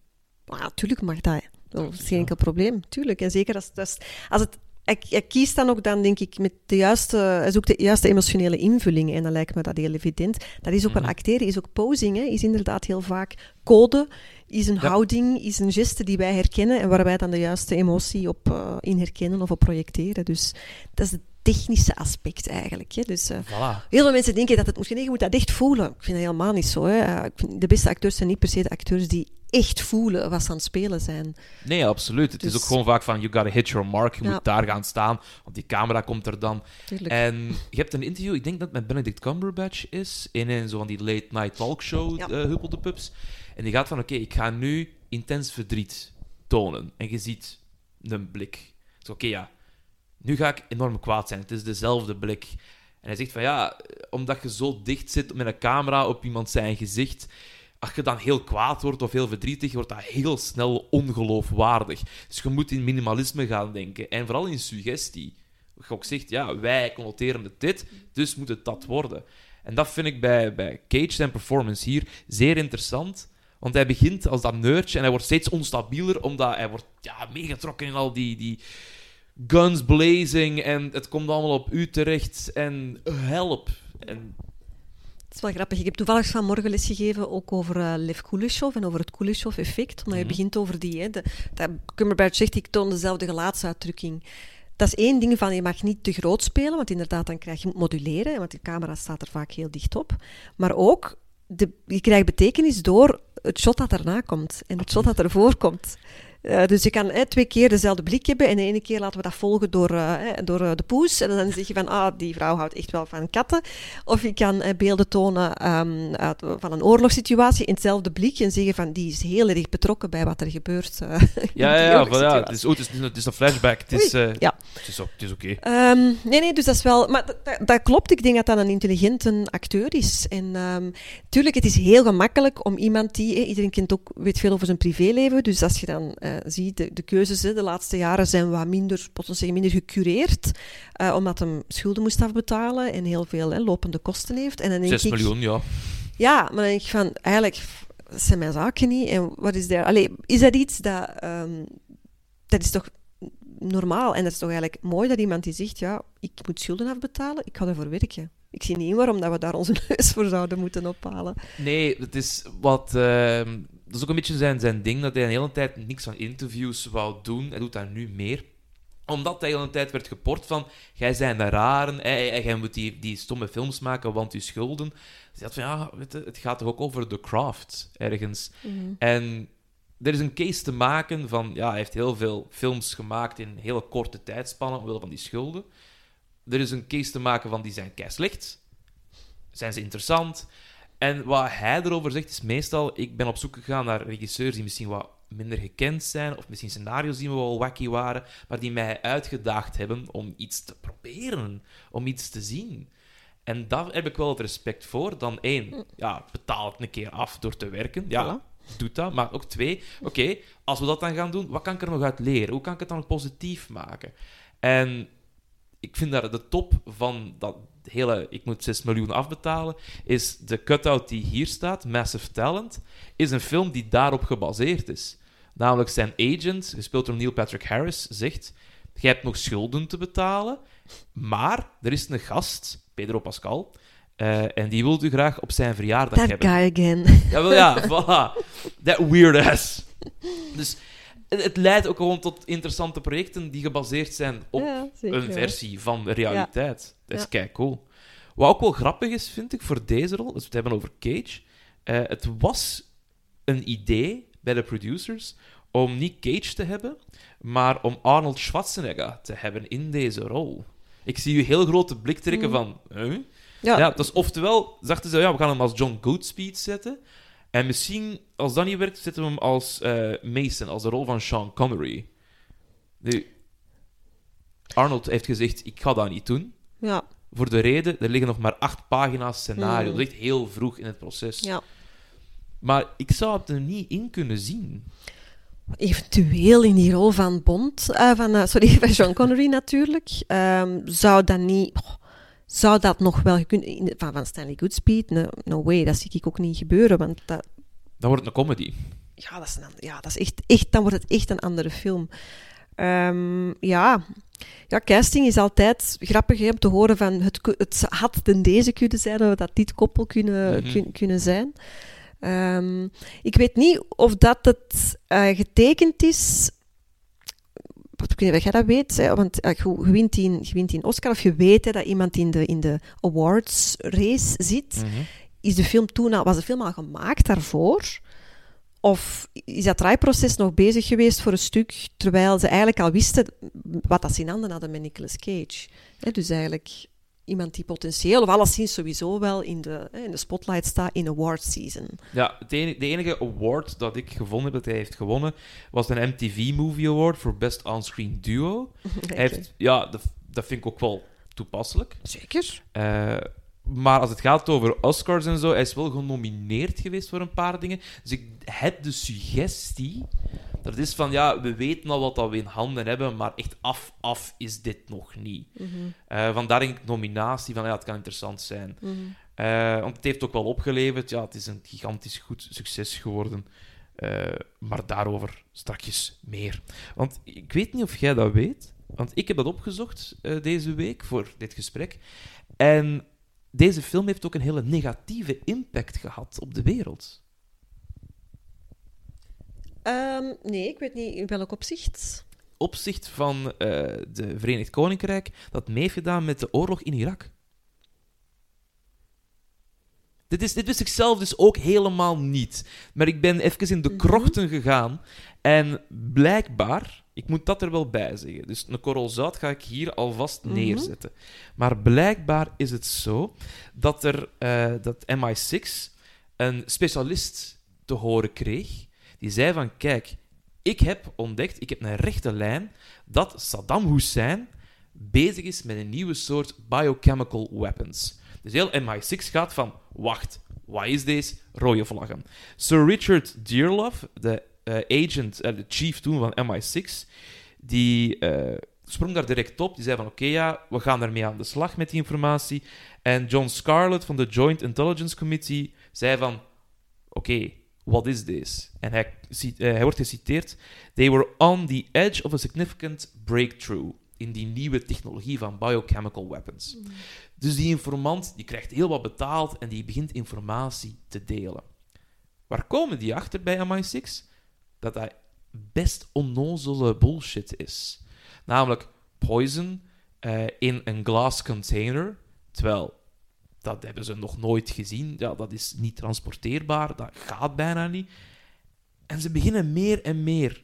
Maar ja, tuurlijk mag dat. Dat is geen enkel probleem. Tuurlijk. En zeker als, als, als het... Hij, hij kiest dan ook dan, denk ik, met de juiste... Hij zoekt de juiste emotionele invulling. En dan lijkt me dat heel evident. Dat is ook Mhm. wel acteren, is ook posing. Hè, is inderdaad heel vaak code, is een Ja. houding, is een geste die wij herkennen en waar wij dan de juiste emotie op uh, in herkennen of op projecteren. Dus dat is het technische aspect eigenlijk. Hè. Dus, uh, voilà. Heel veel mensen denken dat het moet... Nee, je moet dat echt voelen. Ik vind dat helemaal niet zo. Hè. Uh, vind de beste acteurs zijn niet per se de acteurs die echt voelen wat ze aan het spelen zijn. Nee, absoluut. Het is Dus- ook gewoon vaak van, you gotta hit your mark. Je Ja. moet daar gaan staan, want die camera komt er dan. Tuurlijk. En je hebt een interview, ik denk dat het met Benedict Cumberbatch is, in een zo van die late night talkshow, Ja. eh Huppel de Pups. En die gaat van, oké, ik ga nu intens verdriet tonen. En je ziet een blik. Dus oké, ja, nu ga ik enorm kwaad zijn. Het is dezelfde blik. En hij zegt van, ja, omdat je zo dicht zit met een camera op iemand zijn gezicht, als je dan heel kwaad wordt of heel verdrietig, wordt dat heel snel ongeloofwaardig. Dus je moet in minimalisme gaan denken. En vooral in suggestie. Ook zegt, ja, wij connoteren het dit, dus moet het dat worden. En dat vind ik bij, bij Cage zijn performance hier zeer interessant. Want hij begint als dat nerdje en hij wordt steedsonstabieler, omdat hij wordt ja, meegetrokken in al die, die guns blazing en het komt allemaal op u terecht en help. En Het is wel grappig. Ik heb toevallig vanmorgen lesgegeven ook over uh, Lev Kuleshov en over het Kuleshov-effect. Omdat je Mhm. begint over die... Hè, de, dat Cumberbatch zegt, ik toon dezelfde gelaatsuitdrukking. Dat is één ding van, je mag niet te groot spelen, want inderdaad, dan krijg je je moet moduleren, want de camera staat er vaak heel dicht op. Maar ook, de, je krijgt betekenis door het shot dat daarna komt en het shot dat ervoor komt. Eh, dus je kan twee keer dezelfde blik hebben en de ene keer laten we dat volgen door, eh, door eh, de poes. En dan zeg je van, ah, die vrouw houdt echt wel van katten. Of je kan beelden tonen ehm, uit, van een oorlogssituatie in hetzelfde blik en zeggen van, die is heel erg betrokken bij wat er gebeurt. Ja, ja, ja, oorlogssituatie. het, is, oh, het, is, het is een flashback. Het is, ja. het is, ook- het is oké. Ehm, nee, nee, dus dat is wel... Maar dat, klopt, ik denk dat dat een intelligente acteur is. En tuurlijk, het is heel gemakkelijk om iemand die... iedereen kent ook, weet veel over zijn privéleven, dus als je dan eh, ziet, de, de keuzes hè, de laatste jaren zijn wat minder, potentieel minder gecureerd, eh, omdat hij schulden moest afbetalen en heel veel hè, lopende kosten heeft. En dan denk 6 ik, miljoen, ja. Ja, maar dan denk ik van, eigenlijk, dat zijn mijn zaken niet. En wat is daar... Allee, is dat iets dat... ehm, dat is toch normaal. En dat is toch eigenlijk mooi dat iemand die zegt, ja, ik moet schulden afbetalen, ik ga ervoor werken. Ik zie niet in waarom dat we daar onze neus voor zouden moeten ophalen. Nee, het is wat. ehm, dat is ook een beetje zijn, zijn ding dat hij een hele tijd niks van interviews wou doen. Hij doet dat nu meer. Omdat hij de hele tijd werd geport van. Jij zijn de raren. En, en jij moet die, die stomme films maken, want je schulden. Dus hij had van ja, weet je, het gaat toch ook over The Craft ergens. En er is een case te maken van. Ja, hij heeft heel veel films gemaakt in een hele korte tijdspannen omwille van die schulden. Er is een case te maken van die zijn kei slecht. Zijn ze interessant? En wat hij erover zegt is meestal: ik ben op zoek gegaan naar regisseurs die misschien wat minder gekend zijn, of misschien scenario's die wel wacky waren, maar die mij uitgedaagd hebben om iets te proberen, om iets te zien. En daar heb ik wel het respect voor. Dan één, ja, betaal het een keer af door te werken. Ja, doe dat. Maar ook twee, oké, als we dat dan gaan doen, wat kan ik er nog uit leren? Hoe kan ik het dan positief maken? En ik vind dat de top van dat hele, ik moet 6 miljoen afbetalen, is de cutout die hier staat, Massive Talent, is een film die daarop gebaseerd is. Namelijk zijn agent, gespeeld door Neil Patrick Harris, zegt: Jij hebt nog schulden te betalen, maar er is een gast, Pedro Pascal, eh, en die wil u graag op zijn verjaardag That hebben. guy again. Jawel, ja, voilà. That weird ass. Dus het, het leidt ook gewoon tot interessante projecten die gebaseerd zijn op Ja, een versie van de realiteit. Dat is Ja. kei cool. Wat ook wel grappig is, vind ik, voor deze rol, dus we het hebben over Cage. eh, het was een idee bij de producers om niet Cage te hebben, maar om Arnold Schwarzenegger te hebben in deze rol. Ik zie u heel grote blik trekken Mm. van... Huh? Ja, Ja, dus oftewel dachten ze, ja, we gaan hem als John Goodspeed zetten. En misschien, als dat niet werkt, zetten we hem als eh, Mason, als de rol van Sean Connery. Nu, Arnold heeft gezegd, ik ga dat niet doen. ja, Voor de reden, er liggen nog maar acht pagina's scenario. Hmm. Dat echt heel vroeg in het proces. ja. Maar ik zou het er niet in kunnen zien. Eventueel in die rol van Bond, eh, van, eh, sorry, van Sean Connery natuurlijk, ehm, zou dat niet... oh, zou dat nog wel kunnen... Van, van Stanley Goodspeed? No, no way, dat zie ik ook niet gebeuren, want dat, Dan wordt het een comedy. ja, dat is, een, ja, dat is echt, echt... Dan wordt het echt een andere film. Ehm, ja. ja, casting is altijd grappig hè, om te horen van... Het, het had ten deze kunnen zijn, of dat dit koppel kunnen, kun- kunnen zijn. Ehm, ik weet niet of dat het eh, getekend is... Ik weet niet of jij dat weet, hè, want eh, je, je wint die, je wint die een Oscar, of je weet hè, dat iemand in de, in de awards race zit is de film toen al, was de film al gemaakt daarvoor? Of is dat draaiproces nog bezig geweest voor een stuk, terwijl ze eigenlijk al wisten wat dat ze in handen hadden met Nicolas Cage? Hè, dus eigenlijk iemand die potentieel, of alleszins sowieso wel in de, in de spotlight staat in award season. Ja, het enige, de enige award dat ik gevonden heb dat hij heeft gewonnen, was een MTV Movie Award voor Best On-Screen Duo. Hij heeft, ja, dat, dat vind ik ook wel toepasselijk. Zeker. Eh, maar als het gaat over Oscars en zo, hij is wel genomineerd geweest voor een paar dingen. Dus ik heb de suggestie dat het is van, ja, we weten al wat dat we in handen hebben, maar echt af, af is dit nog niet. Eh, vandaar denk ik nominatie van, ja, het kan interessant zijn. Eh, want het heeft ook wel opgeleverd. Ja, het is een gigantisch goed succes geworden. Eh, maar daarover straks meer. Want ik weet niet of jij dat weet. Want ik heb dat opgezocht deze week voor dit gesprek. En deze film heeft ook een hele negatieve impact gehad op de wereld. Ehm, nee, ik weet niet in welk opzicht. Opzicht van eh de Verenigd Koninkrijk dat mee heeft gedaan met de oorlog in Irak. Dit, is, dit wist ik zelf dus ook helemaal niet. Maar ik ben even in de Mhm. krochten gegaan. En blijkbaar, ik moet dat er wel bij zeggen. Dus een korrel zout ga ik hier alvast Mhm. neerzetten. Maar blijkbaar is het zo dat, er, eh, dat MI6 een specialist te horen kreeg. Die zei van, kijk, ik heb ontdekt, ik heb een rechte lijn, dat Saddam Hussein bezig is met een nieuwe soort biochemical weapons. Dus heel MI6 gaat van, wacht, wat is deze? Rode vlaggen. Sir Richard Dearlove, de eh, agent, eh, de chief toen van MI6, die eh, sprong daar direct op. Die zei van, oké, ja, we gaan ermee aan de slag met die informatie. En John Scarlett van de Joint Intelligence Committee zei van, oké, what is this? En hij, hij wordt geciteerd, they were on the edge of a significant breakthrough in die nieuwe technologie van biochemical weapons. Dus die informant die krijgt heel wat betaald en die begint informatie te delen. Waar komen die achter bij MI6? Dat dat best onnozele bullshit is. Namelijk poison eh, in een glass container, terwijl dat hebben ze nog nooit gezien. Ja, dat is niet transporteerbaar, dat gaat bijna niet. En ze beginnen meer en meer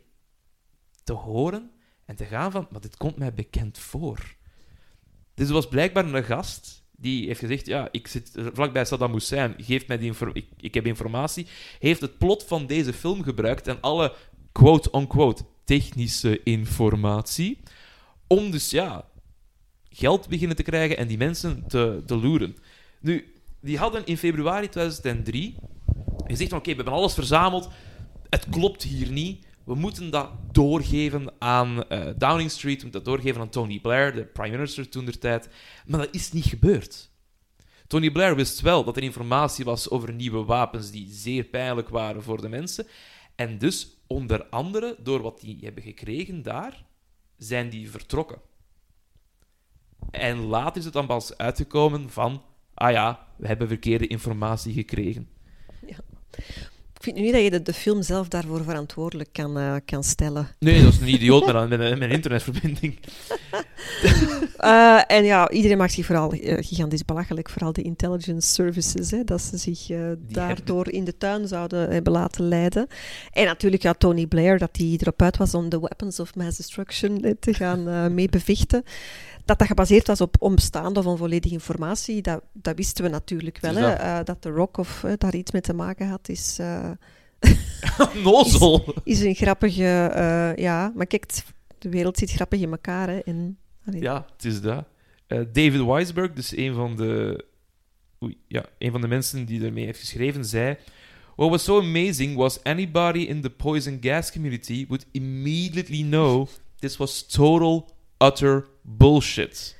te horen en te gaan van, maar dit komt mij bekend voor. Dus was blijkbaar een gast die heeft gezegd, ja, ik zit vlakbij Saddam Hussein, geef mij die ik, heb informatie, heeft het plot van deze film gebruikt en alle quote-unquote technische informatie om dus, ja, geld beginnen te krijgen en die mensen te, te loeren. Nu, die hadden in februari 2003 gezegd oké, we hebben alles verzameld, het klopt hier niet, we moeten dat doorgeven aan eh, Downing Street, we moeten dat doorgeven aan Tony Blair, de prime minister toen der tijd. Maar dat is niet gebeurd. Tony Blair wist wel dat er informatie was over nieuwe wapens die zeer pijnlijk waren voor de mensen. En dus, onder andere, door wat die hebben gekregen daar, zijn die vertrokken. En later is het dan pas uitgekomen van, ah ja, we hebben verkeerde informatie gekregen. Ik vind nu niet dat je de, de film zelf daarvoor verantwoordelijk kan, eh, kan stellen. Nee, dat is een idioot met met een internetverbinding. Eh, en ja, iedereen maakt zich vooral eh, gigantisch belachelijk, vooral de intelligence services, hè, dat ze zich daardoor in de tuin zouden hebben laten leiden. En natuurlijk ja, Tony Blair, dat hij erop uit was om de weapons of mass destruction te gaan mee bevechten. Dat dat gebaseerd was op onbestaande of onvolledige informatie, dat, dat wisten we natuurlijk wel. Dus Hè. dat- Eh, dat de Rock of eh, daar iets mee te maken had, is, eh, Nozel. is een grappige... ja, maar kijk, de wereld zit grappig in elkaar. Hè, en. Ja, het is dat. David Weisberg, dus een van de... Oei, ja, een van de mensen die ermee heeft geschreven, zei... What was so amazing was anybody in the poison gas community would immediately know this was total, utter bullshit.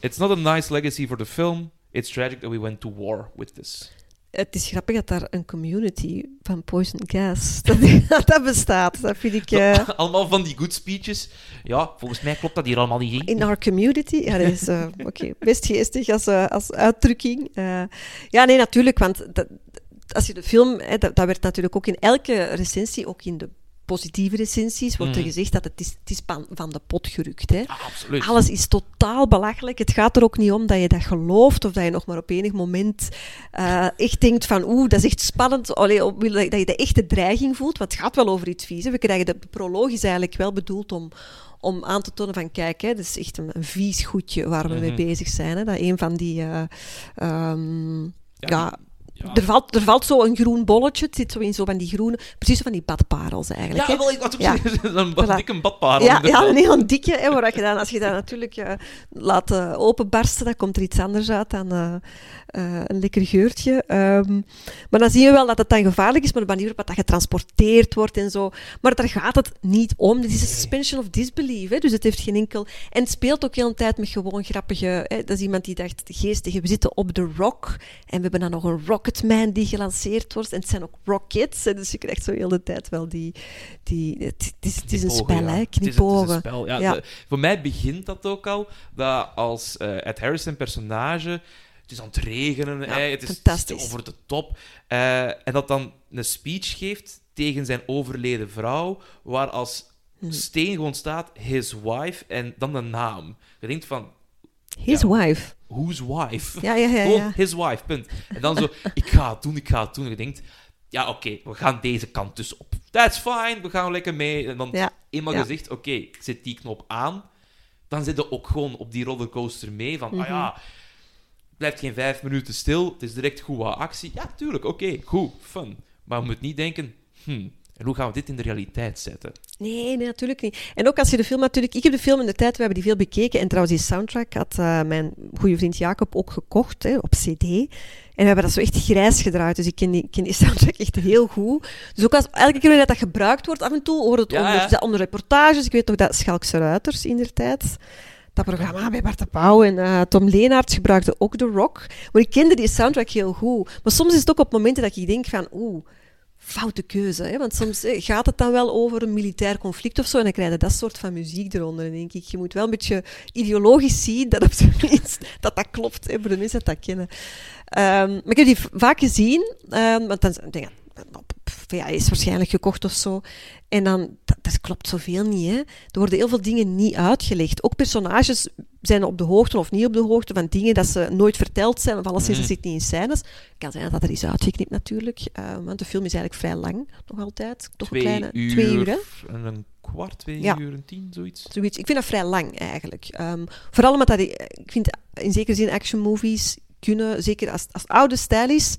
It's not a nice legacy for the film. It's tragic that we went to war with this. Het is grappig dat daar een community van poison gas dat, dat bestaat. Dat vind ik... eh, Allemaal van die good speeches. Ja, volgens mij klopt dat hier allemaal niet. in our community. Ja, dat is eh, oké, best geestig als, eh, als uitdrukking. Ja, nee, natuurlijk, want dat, als je de film... Hè, dat, dat werd natuurlijk ook in elke recensie, ook in de positieve recensies, wordt er Mhm. gezegd dat het is, het is van, de pot gerukt. Hè. Ah, absoluut. Alles is totaal belachelijk. Het gaat er ook niet om dat je dat gelooft of dat je nog maar op enig moment eh, echt denkt van oeh, dat is echt spannend. Allee, dat je de echte dreiging voelt, want het gaat wel over iets vies. hè. We krijgen de proloog is eigenlijk wel bedoeld om, om aan te tonen van kijk, hè, dat is echt een, een vies goedje waar we mee Mhm. bezig zijn. Hè. Dat een van die... eh, ehm, ja, ja. Er, valt, er valt zo een groen bolletje. Het zit zo in zo van die groene... Precies zo van die badparels eigenlijk. Ja, wel, ik had Ja. een Voilà. dikke badparel. Ja, ja, een heel dikke. Hè, waar je dan, als je dat natuurlijk eh, laat eh, openbarsten, dan komt er iets anders uit dan eh, een lekker geurtje. Ehm, maar dan zien we wel dat het dan gevaarlijk is, maar de manier waarop dat getransporteerd wordt en zo. Maar daar gaat het niet om. Dit is een suspension of disbelief. Hè, dus het heeft geen enkel... En het speelt ook heel een tijd met gewoon grappige... Hè, dat is iemand die dacht, geestige, we zitten op de rock en we hebben dan nog een Rocketman die gelanceerd wordt. En het zijn ook rockets. Hè, dus je krijgt zo heel de tijd wel die... die het, is, het is een spel, ja. hè, Het is- het is knipogen. ja. Ja. De- voor mij begint dat ook al, dat als eh Ed Harris zijn personage het is aan het regenen, hè, het, is, het is fantastisch. over de top. Eh, en dat dan een speech geeft tegen zijn overleden vrouw, waar als Mhm. steen gewoon staat, his wife, en dan de naam. Je denkt van, His wife. Whose wife? Ja, ja, ja. Gewoon ja. his wife, punt. En dan zo, ik ga het doen, ik ga het doen. En je denkt, ja, oké, we gaan deze kant dus op. That's fine, we gaan lekker mee. En dan Ja, eenmaal ja. gezegd, oké, ik zet die knop aan, dan zit je ook gewoon op die rollercoaster mee. Van, Mhm. ah ja, blijft geen vijf minuten stil, het is direct goed wat actie. Ja, tuurlijk, oké, goed, fun. Maar je moet niet denken, hmm, en hoe gaan we dit in de realiteit zetten? Nee, nee, natuurlijk niet. En ook als je de film natuurlijk... Ik heb de film in de tijd, we hebben die veel bekeken. En trouwens, die soundtrack had eh, mijn goede vriend Jacob ook gekocht, hè, op cd. En we hebben dat zo echt grijs gedraaid. Dus ik ken die, ik ken die soundtrack echt heel goed. Dus ook als, elke keer dat dat gebruikt wordt, af en toe hoort het Ja, onder, ja. dat onder reportages. Ik weet nog dat Schalkse Ruiters in der tijd... Dat programma bij Bart de Pauw en eh, Tom Leenaerts gebruikte ook The Rock. Maar ik kende die soundtrack heel goed. Maar soms is het ook op momenten dat ik denk van... Oeh, foute keuze. Hè? Want soms eh, gaat het dan wel over een militair conflict of zo, en dan krijg je dat soort van muziek eronder. Dan denk ik, je moet wel een beetje ideologisch zien dat dat, dat klopt, hè, voor de mensen dat kennen. Ehm, maar ik heb die vaak gezien, ehm, want dan denk op VHS waarschijnlijk gekocht of zo. En dan, dat, dat klopt zoveel niet. Hè? Er worden heel veel dingen niet uitgelegd. Ook personages zijn op de hoogte of niet op de hoogte van dingen dat ze nooit verteld zijn, of alleszins Mhm. dat zit niet in scènes. kan zijn dat er is uitgeknipt natuurlijk, eh, want de film is eigenlijk vrij lang, nog altijd. Toch twee een kleine uur, twee uur, hè? en een kwart, twee Ja. uur en tien, zoiets. Zoiets. Ik vind dat vrij lang eigenlijk. Ehm, vooral omdat dat, ik ik vind in zekere zin action movies kunnen, zeker als, als oude stijl is,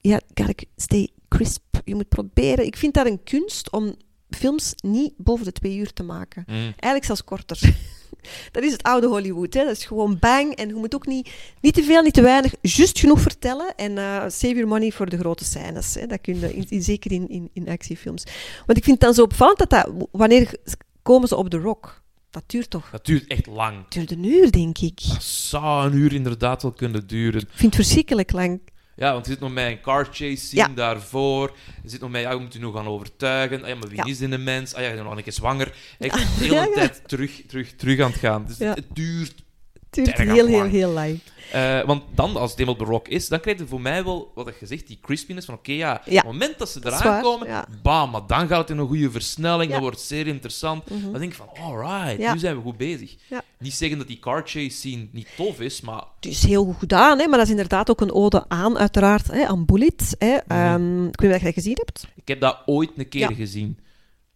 ja, gotta stay crisp. Je moet proberen. Ik vind dat een kunst om films niet boven de twee uur te maken. Mm. Eigenlijk zelfs korter. dat is het oude Hollywood. Hè. Dat is gewoon bang. En je moet ook niet, niet te veel, niet te weinig, juist genoeg vertellen. En eh, save your money voor de grote scènes. Hè. Dat kun je, in, in- zeker in, in, in actiefilms. Want ik vind het dan zo opvallend dat dat... Wanneer komen ze op de rock? Dat duurt toch... Dat duurt echt lang. Het duurt een uur, denk ik. Dat zou een uur inderdaad wel kunnen duren. Ik vind het verschrikkelijk lang. Ja, want je zit nog met een car chase scene Ja. daarvoor. Je zit nog met, ja, je moet je nog gaan overtuigen. Ah, ja, maar wie Ja. is dit een mens? Ah ja, je bent nog een keer zwanger. Ik de hele tijd terug, terug, terug aan het gaan. Dus het, het duurt. Het duurt heel, heel, lang. heel lang. Eh, want dan, als het eenmaal de rock is, dan krijg je voor mij wel, wat je zegt, die crispiness van oké, ja, Ja. op het moment dat ze Dat eraan waar, komen, ja. bam, maar dan gaat het in een goede versnelling, Ja. dan wordt zeer interessant. Mhm. Dan denk ik van, alright, nu zijn we goed bezig. Niet zeggen dat die car chase scene niet tof is, maar Het is heel goed gedaan, hè, maar dat is inderdaad ook een ode aan, uiteraard, hè, aan Bullet. Hè. Ehm, ik weet niet of je dat gezien hebt. ik heb dat ooit een keer gezien.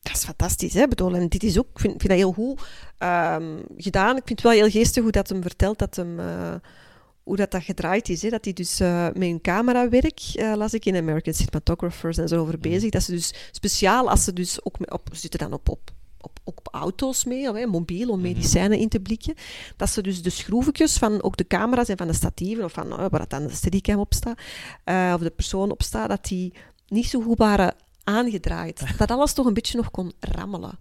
Dat is fantastisch, hè? Bedoel, en dit is ook, ik vind, vind dat heel goed ehm, gedaan. Ik vind het wel heel geestig hoe dat hem vertelt dat hem, eh, hoe dat, dat gedraaid is. Hè? Dat hij dus eh, met een camerawerk, eh, las ik in American Cinematographers en zo over bezig, dat ze dus speciaal, als ze dus ook op, ze zitten dan op, op, op, op auto's mee, of, hè, mobiel, om medicijnen in te blikken, dat ze dus de schroefjes van ook de camera's en van de statieven, of van eh, waar dat dan de steadicam op staat, of de persoon op staat, dat die niet zo goed waren aangedraaid. Dat alles toch een beetje nog kon rammelen.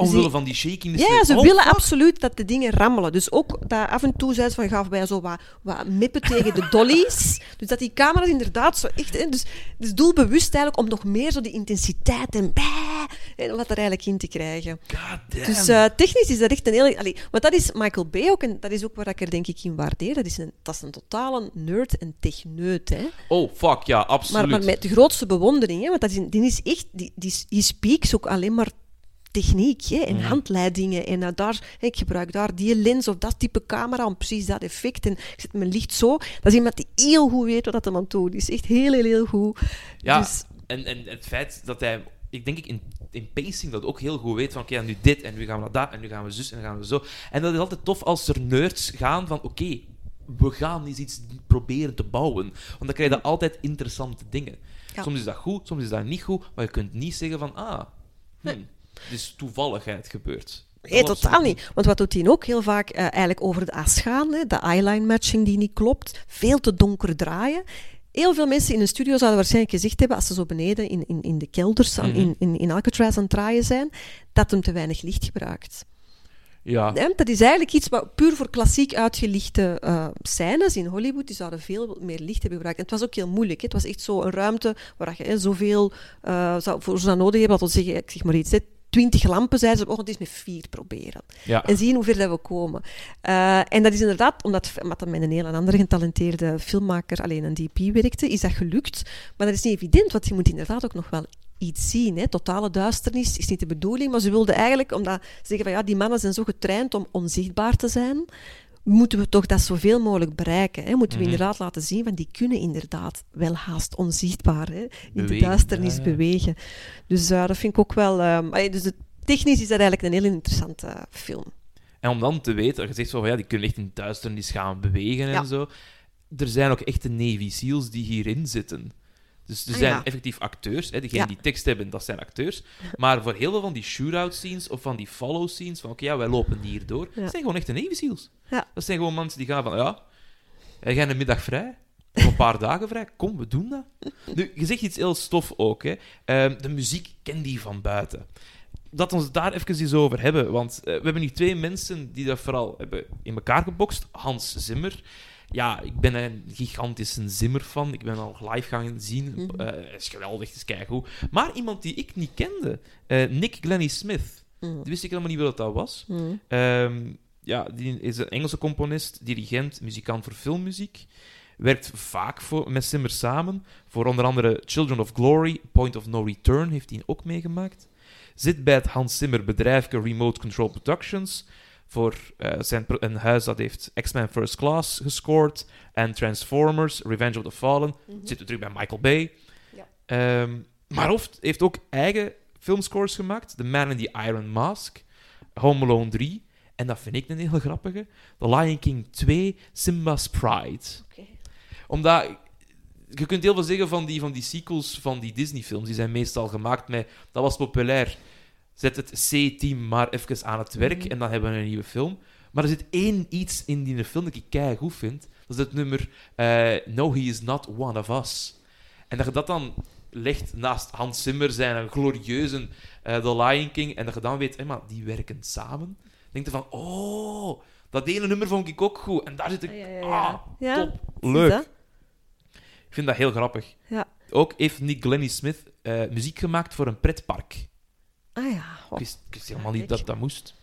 Omwille Ze- van die shaking. Ja, ze willen absoluut dat de dingen rammelen. Dus ook dat af en toe zijn ze van, gaven wij zo wat, wat mippen tegen de dollies. Dus dat die camera's inderdaad zo echt... Dus, dus doelbewust eigenlijk om nog meer zo die intensiteit en bij, en wat er eigenlijk in te krijgen. Dus eh, technisch is dat echt een heel... Allee, want dat is Michael Bay ook, en dat is ook waar ik er denk ik in waardeer. Dat is een, dat is een totale nerd en techneut, hè. oh, fuck, ja, absoluut. Maar, maar met de grootste bewondering, hè, want dat is, die is echt, die, die, die speaks ook alleen maar techniek hè, en Mhm. handleidingen. En eh, daar, ik gebruik daar die lens of dat type camera om precies dat effect. En ik zet mijn licht zo. Dat is iemand die heel goed weet wat dat aan het doen is. Echt heel, heel, heel goed. Ja, Dus, en, en het feit dat hij, ik denk ik in, in pacing dat ook heel goed weet van oké, nu dit en nu gaan we naar dat en nu gaan we zus en dan gaan we zo. En dat is altijd tof als er nerds gaan van oké, we gaan eens iets proberen te bouwen. Want dan krijg je altijd interessante dingen. Ja. Soms is dat goed, soms is dat niet goed, maar je kunt niet zeggen van ah, hm, het is toevalligheid gebeurd. Nee, totaal niet. Want wat doet hij ook heel vaak eh, eigenlijk over de as gaan? Hè? De eyeline matching die niet klopt. Veel te donker draaien. Heel veel mensen in een studio zouden waarschijnlijk gezegd hebben, als ze zo beneden in, in, in de kelders aan- Mhm. in, in, in Alcatraz aan het draaien zijn, dat hem te weinig licht gebruikt. Ja, Hè, Dat is eigenlijk iets wat puur voor klassiek uitgelichte eh scènes in Hollywood, die zouden veel meer licht hebben gebruikt. En het was ook heel moeilijk. Hè. Het was echt zo een ruimte waar je hè, zoveel eh, zou, voor zou nodig hebben. Dat zeggen, ik zeg maar iets, hè, twintig lampen, zeiden ze, het is met vier proberen. Ja. En zien hoe ver dat we komen. Eh, en dat is inderdaad, omdat, omdat dat met een heel andere getalenteerde filmmaker, alleen een DP werkte, is dat gelukt. Maar dat is niet evident, want je moet inderdaad ook nog wel iets zien. Hè. Totale duisternis is niet de bedoeling, maar ze wilden eigenlijk, omdat ze zeggen van ja, die mannen zijn zo getraind om onzichtbaar te zijn, moeten we toch dat zoveel mogelijk bereiken. Hè? Moeten we Mhm. inderdaad laten zien van die kunnen inderdaad wel haast onzichtbaar hè? in de duisternis ja, ja. bewegen. Dus eh, dat vind ik ook wel... ehm, dus technisch is dat eigenlijk een heel interessante eh, film. En om dan te weten, je zegt zo van ja, die kunnen echt in duisternis gaan bewegen Ja. en zo. Er zijn ook echte Navy SEALs die hierin zitten. Dus er Ah, zijn ja. effectief acteurs. Hè. Degenen Ja. die tekst hebben, dat zijn acteurs. Maar voor heel veel van die shootout scenes of van die follow scenes, van oké, ja, wij lopen hier door, dat zijn gewoon echte Navy SEAls. Dat zijn gewoon mensen die gaan van ja, jij hebt een middag vrij. Of een paar dagen vrij. Kom, we doen dat. Nu, je zegt iets heel stof ook. Hè. Ehm, de muziek ken die van buiten. Dat we ons daar even eens over hebben. Want eh, we hebben hier twee mensen die dat vooral hebben in elkaar gebokst. Hans Zimmer. Ja, ik ben een gigantische Zimmer-fan. Ik ben al live gaan zien. Mhm. Hij is geweldig, het is keigoed. Maar iemand die ik niet kende. eh, Nick Glennie Smith. Mm. Die wist ik helemaal niet wat dat was. Mm. Ehm, ja, die is een Engelse componist, dirigent, muzikant voor filmmuziek. Werkt vaak voor, met Zimmer samen. Voor onder andere Children of Glory, Point of No Return heeft hij ook meegemaakt. Zit bij het Hans Zimmer bedrijfje Remote Control Productions. Voor eh, zijn een huis dat heeft X-Men First Class gescoord. En Transformers, Revenge of the Fallen. Zit er terug bij Michael Bay. Ja. Ehm, maar Hoft heeft ook eigen filmscores gemaakt. The Man in the Iron Mask. Home Alone 3. En dat vind ik een heel grappige. The Lion King 2, Simba's Pride. Omdat... Je kunt heel veel zeggen van die, van die sequels van die Disney-films. Die zijn meestal gemaakt met... Dat was populair. Zet het C-team maar even aan het werk Mhm. en dan hebben we een nieuwe film. Maar er zit één iets in die film dat ik kei goed vind. Dat is het nummer eh, No, He Is Not One of Us. En dat je dat dan legt naast Hans Zimmer zijn een glorieuze eh, The Lion King en dat je dan weet, hé, maar die werken samen. Dan denk je van, oh, dat ene nummer vond ik ook goed. En daar zit ik, Ah, ja, ja, ah, ja. Top, leuk. Ik vind dat heel grappig. Ja. Ook heeft Nick Glennie Smith eh, muziek gemaakt voor een pretpark. Ah ja, Ik wist, ik wist helemaal niet dat dat moest.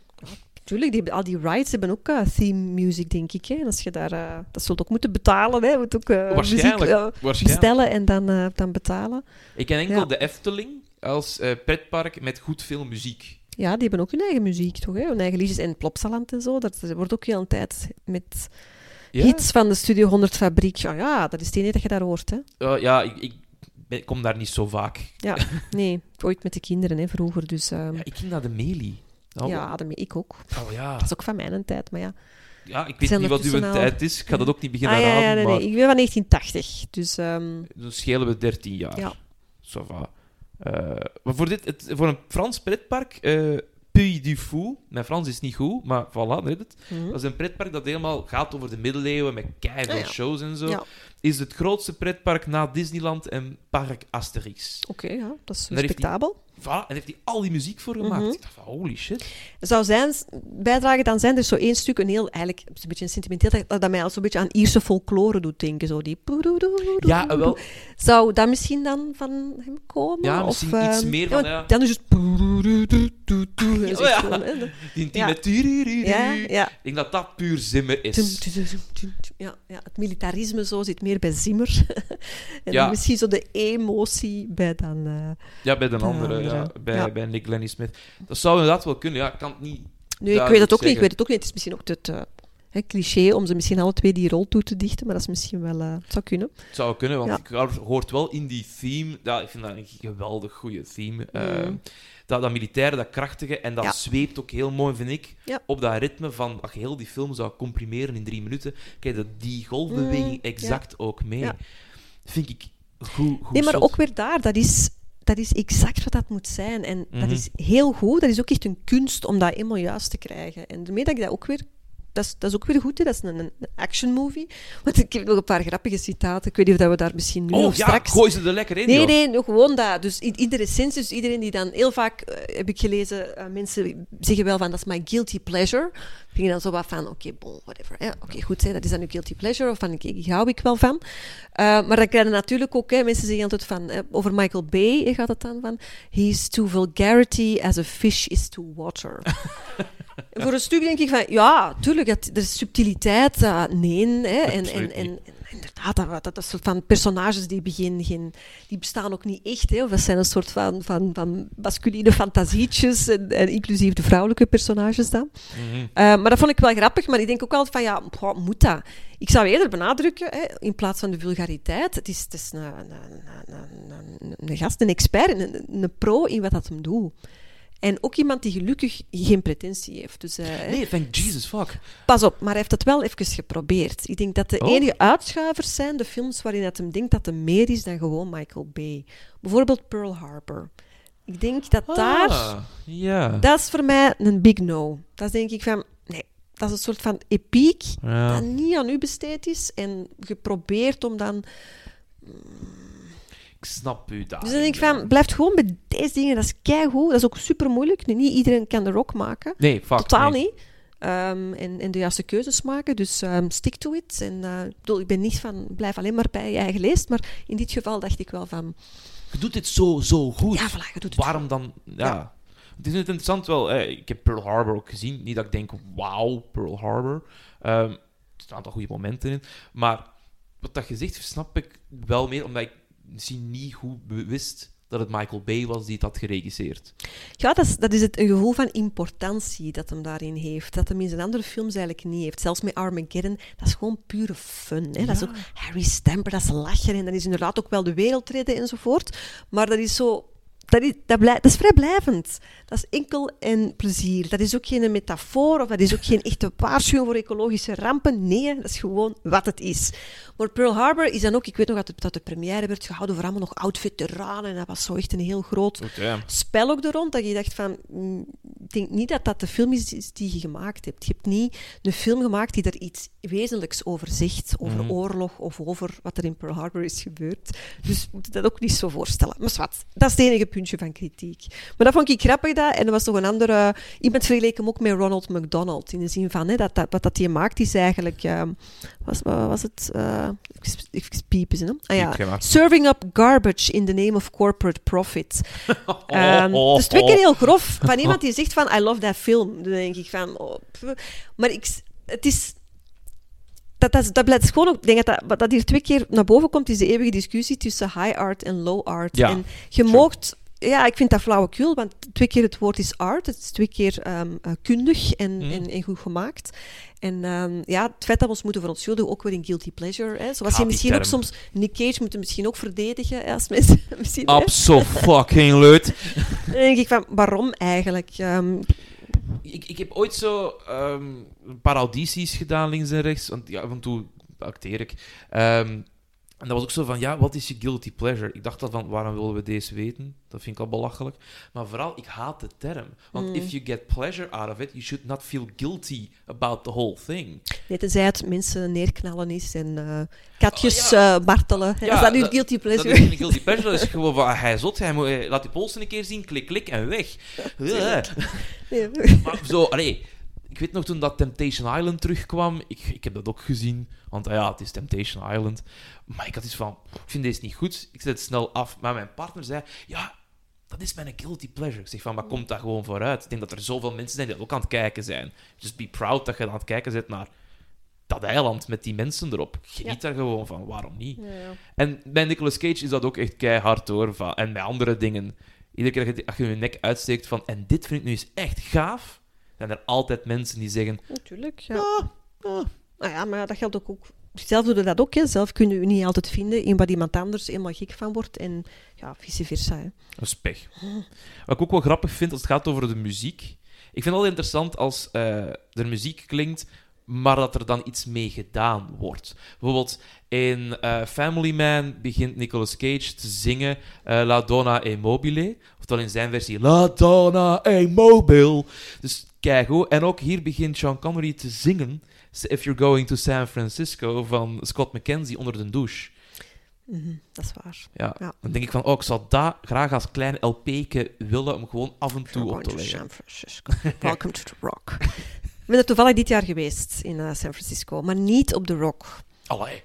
tuurlijk. Die, al die rides hebben ook eh, theme music, denk ik. Hè. En als je daar... eh, dat zult ook moeten betalen, hè. Je moet ook eh, Waarschijnlijk. muziek bestellen en dan, dan betalen. Ik ken enkel Ja. de Efteling als pretpark met goed veel muziek. Ja, die hebben ook hun eigen muziek, toch? Hè? Hun eigen liedjes en Plopsaland en zo. Dat wordt ook heel een tijd met Ja, hits van de Studio 100 fabriek. Ja, ja, dat is het enige dat je daar hoort, hè. Ja ik, ik ben- kom daar niet zo vaak. Ja, nee, ooit met de kinderen, hè, vroeger. Dus ehm, Ja, ik ging naar de Melie. Oh, ja, daarmee ik ook. oh ja. Dat is ook van mijn tijd, maar ja. Ja, ik weet zijn niet wat uw al- tijd is. Ik ga dat ook niet beginnen ah, ja, nee, maar nee. Ik ben van 1980, dus... ehm, dan schelen we 13 jaar. Ja. Eh, maar voor, dit, het, voor een Frans pretpark, eh Puy du Fou, mijn Frans is niet goed, maar voilà, dan is het. mhm. Dat is een pretpark dat helemaal gaat over de middeleeuwen met keiveel Ah, ja. shows en zo. Ja. Is het grootste pretpark na Disneyland en Park Asterix. Oké, ja, dat is respectabel. Voilà, en heeft hij al die muziek voor gemaakt. Mhm. Ik dacht van, holy shit. Zou zijn bijdrage dan zijn, er is zo één stuk, een heel, eigenlijk, een beetje een sentimenteel, dat, dat mij al zo'n beetje aan Ierse folklore doet denken, zo die... Ja, wel, Zou dat misschien dan van hem komen? Ja, of, misschien iets ehm, meer van, ja. Dan is het... Oh, die intieme... Ja. turururu. Ja, ja. Ik denk dat dat puur zimmer is. Ja, ja, het militarisme zo zit meer bij Zimmer. en Ja. misschien zo de emotie bij dan... eh, Ja, bij de De andere, ja, bij, Ja. bij Nick Lenny Smith. Dat zou inderdaad wel kunnen. Ja, ik kan het niet... Nu, ik weet het ook zeggen. niet. Ik weet het ook niet. Het is misschien ook het eh, hè, cliché om ze misschien alle twee die rol toe te dichten, maar dat is misschien wel... eh, het zou kunnen. Het zou kunnen, want Ja. ik hoor- hoort wel in die theme... Ja, ik vind dat een geweldig goede theme. Mm. Dat, dat militaire, dat krachtige, en dat Ja. zweept ook heel mooi, vind ik, Ja. op dat ritme van... Als je heel die film zou comprimeren in drie minuten, kijk dat die golfbeweging Mm, exact ook mee. Vind ik goed, goed Nee, maar shot. ook weer daar, dat is, dat is exact wat dat moet zijn. En Mhm. dat is heel goed. Dat is ook echt een kunst om dat helemaal juist te krijgen. En daarmee dat ik dat ook weer dat is, dat is ook weer goed, hè. dat is een, een action movie. Want ik heb nog een paar grappige citaten. Ik weet niet of we daar misschien nu Oh of ja, straks... gooi ze er lekker in, Nee, joh. nee, nog gewoon dat. Dus iedere sens, dus iedereen die dan heel vaak, eh, heb ik gelezen, eh, mensen zeggen wel van dat is my guilty pleasure. Ik ging dan zo wat van, oké, bon, whatever. Oké, goed, hè, dat is dan uw guilty pleasure, of van, ik, ik hou ik wel van. Eh, maar dan krijg je natuurlijk ook, hè, mensen zeggen altijd van, over Michael Bay gaat het dan van, he's to vulgarity as a fish is to water. Voor een stuk denk ik van, ja, tuurlijk, dat, er is subtiliteit, eh, nee. Hè, en, en, en, inderdaad, dat, dat, dat soort van personages die, begin, geen, die bestaan ook niet echt. Hè, of dat zijn een soort van, van, van masculine fantasietjes, en, en inclusief de vrouwelijke personages dan. Mhm. Eh, maar dat vond ik wel grappig, maar ik denk ook altijd van, ja, moet dat? Ik zou eerder benadrukken, hè, in plaats van de vulgariteit, het is, het is een, een, een, een, gast, een expert, een, een pro in wat dat hem doet. En ook iemand die gelukkig geen pretentie heeft. Dus, hè, Nee, thank Jesus, fuck. Pas op, maar hij heeft het wel even geprobeerd. Ik denk dat de Oh. enige uitschuivers zijn de films waarin het hem denkt dat er meer is dan gewoon Michael Bay. Bijvoorbeeld Pearl Harbor. Ik denk dat daar... Ah, ja. Dat is voor mij een big no. Dat is denk ik van... Nee, dat is een soort van epiek Ja. dat niet aan u besteed is en geprobeerd om dan... Ik snap u daar. Dus dan denk ik van, blijf gewoon bij deze dingen. Dat is keigoed. Dat is ook super moeilijk. Niet iedereen kan de rock maken. Nee, fuck. Totaal nee. niet. Ehm, en, en de juiste keuzes maken. Dus ehm, stick to it. En, eh, ik bedoel, ik ben niet van blijf alleen maar bij je eigen leest. Maar in dit geval dacht ik wel van. Je doet dit zo, zo goed. Ja, voilà, je doet het. Waarom dan? Ja. Ja. Het is net interessant wel. eh, ik heb Pearl Harbor ook gezien. Niet dat ik denk, wauw, Pearl Harbor. Ehm, er staan een aantal goede momenten in. Maar wat dat je zegt, snap ik wel meer, omdat ik misschien niet goed wist dat het Michael Bay was die het had geregisseerd. Ja, dat is, dat is het, een gevoel van importantie dat hem daarin heeft. Dat hem in zijn andere films eigenlijk niet heeft. Zelfs met Armageddon, dat is gewoon pure fun. Hè? Dat is ook Harry Stamper, dat is lachen. En dat is inderdaad ook wel de wereld redden enzovoort. Maar dat is zo... Dat is, dat, blij- dat is vrijblijvend. Dat is enkel en plezier. Dat is ook geen metafoor of dat is ook geen echte waarschuwing voor ecologische rampen. Nee, dat is gewoon wat het is. Maar Pearl Harbor is dan ook... Ik weet nog dat de, dat de première werd gehouden voor allemaal nog oud-veteranen. En dat was zo echt een heel groot spel ook er rond, dat je dacht van... mm, Ik denk niet dat dat de film is die je gemaakt hebt. Je hebt niet een film gemaakt die er iets wezenlijks over zegt. Over Mhm. oorlog of over wat er in Pearl Harbor is gebeurd. Dus moet je dat ook niet zo voorstellen. Maar wat, dat is het enige puntje van kritiek. Maar dat vond ik grappig, dat. En er was nog een andere... Iemand vergeleek hem ook met Ronald McDonald. In de zin van, hè, dat, dat, wat dat hij maakt is eigenlijk... ehm, was, was het? even, even piepen, hè? Ah ja. Piep. Serving up garbage in the name of corporate profit. Ehm, oh, dus twee keer oh. heel grof. Van iemand die zegt van, I love that film. Dan denk ik van... Oh, maar ik, het is... Dat, dat, dat blijft gewoon ook... Denk dat, dat wat dat hier twee keer naar boven komt, is de eeuwige discussie tussen high art en low art. Ja, en je moogt... Ja, ik vind dat flauwekul, want twee keer het woord is art. Het is twee keer ehm, eh, kundig en, Mhm. en, en goed gemaakt. En ehm, ja, het feit dat we ons moeten verontschuldigen, ook weer in guilty pleasure. Hè. Zoals je misschien ook soms... Nick Cage moet misschien ook verdedigen, hè, als mensen... misschien. Absoluut leut. Dan denk ik van, waarom eigenlijk? Ehm, Ik, ik heb ooit zo een paar audities gedaan, links en rechts. Want ja, af en toe acteer ik. En dat was ook zo van, ja, wat is je guilty pleasure? Ik dacht dan van, waarom willen we deze weten? Dat vind ik al belachelijk. Maar vooral, ik haat de term. Want Mm. if you get pleasure out of it, you should not feel guilty about the whole thing. nee, tenzij het mensen neerknallen is en eh, katjes Oh, ja. eh, martelen. Ja, is dat nu dat- guilty Dat pleasure? is geen guilty pleasure, dat is gewoon van, ah, hij zot, hij moet, eh, laat die polsen een keer zien, klik, klik en weg. Eh. Nee. Maar zo, allee, ik weet nog toen dat Temptation Island terugkwam, ik, ik heb dat ook gezien, want ah ja, het is Temptation Island. Maar ik had iets van, ik vind deze niet goed, ik zet het snel af. Maar mijn partner zei, ja, dat is mijn guilty pleasure. Ik zeg van, maar komt dat gewoon vooruit? Ik denk dat er zoveel mensen zijn die ook aan het kijken zijn. Just be proud dat je aan het kijken bent naar dat eiland met die mensen erop. Geniet daar gewoon van, waarom niet? Ja, ja. En bij Nicolas Cage is dat ook echt keihard hoor. Van, en bij andere dingen. Iedere keer dat je- als je je nek uitsteekt van. En dit vind ik nu eens echt gaaf. Zijn er altijd mensen die zeggen. Natuurlijk, ja. Ah, ah. Nou ja, maar dat geldt ook... ook zelf doe je dat ook, hè. Zelf kun je niet altijd vinden in wat iemand anders helemaal gek van wordt. En ja, vice versa, hè. Dat is pech. Wat ik ook wel grappig vind als het gaat over de muziek. Ik vind het altijd interessant als eh, er muziek klinkt, maar dat er dan iets mee gedaan wordt. Bijvoorbeeld in eh, Family Man begint Nicolas Cage te zingen eh, La Donna e Mobile. Oftewel in zijn versie La Donna e Mobile. Dus keigoed. En ook hier begint Sean Connery te zingen If You're Going to San Francisco van Scott McKenzie onder de douche. Mhm, dat is waar. Ja. Ja. Dan denk ik van, oh, ik zou dat graag als klein LP'ke willen om gewoon af en toe op te to leggen. San Francisco. Welcome to the Rock. Ik ben er toevallig dit jaar geweest in eh, San Francisco, maar niet op de Rock. Allee.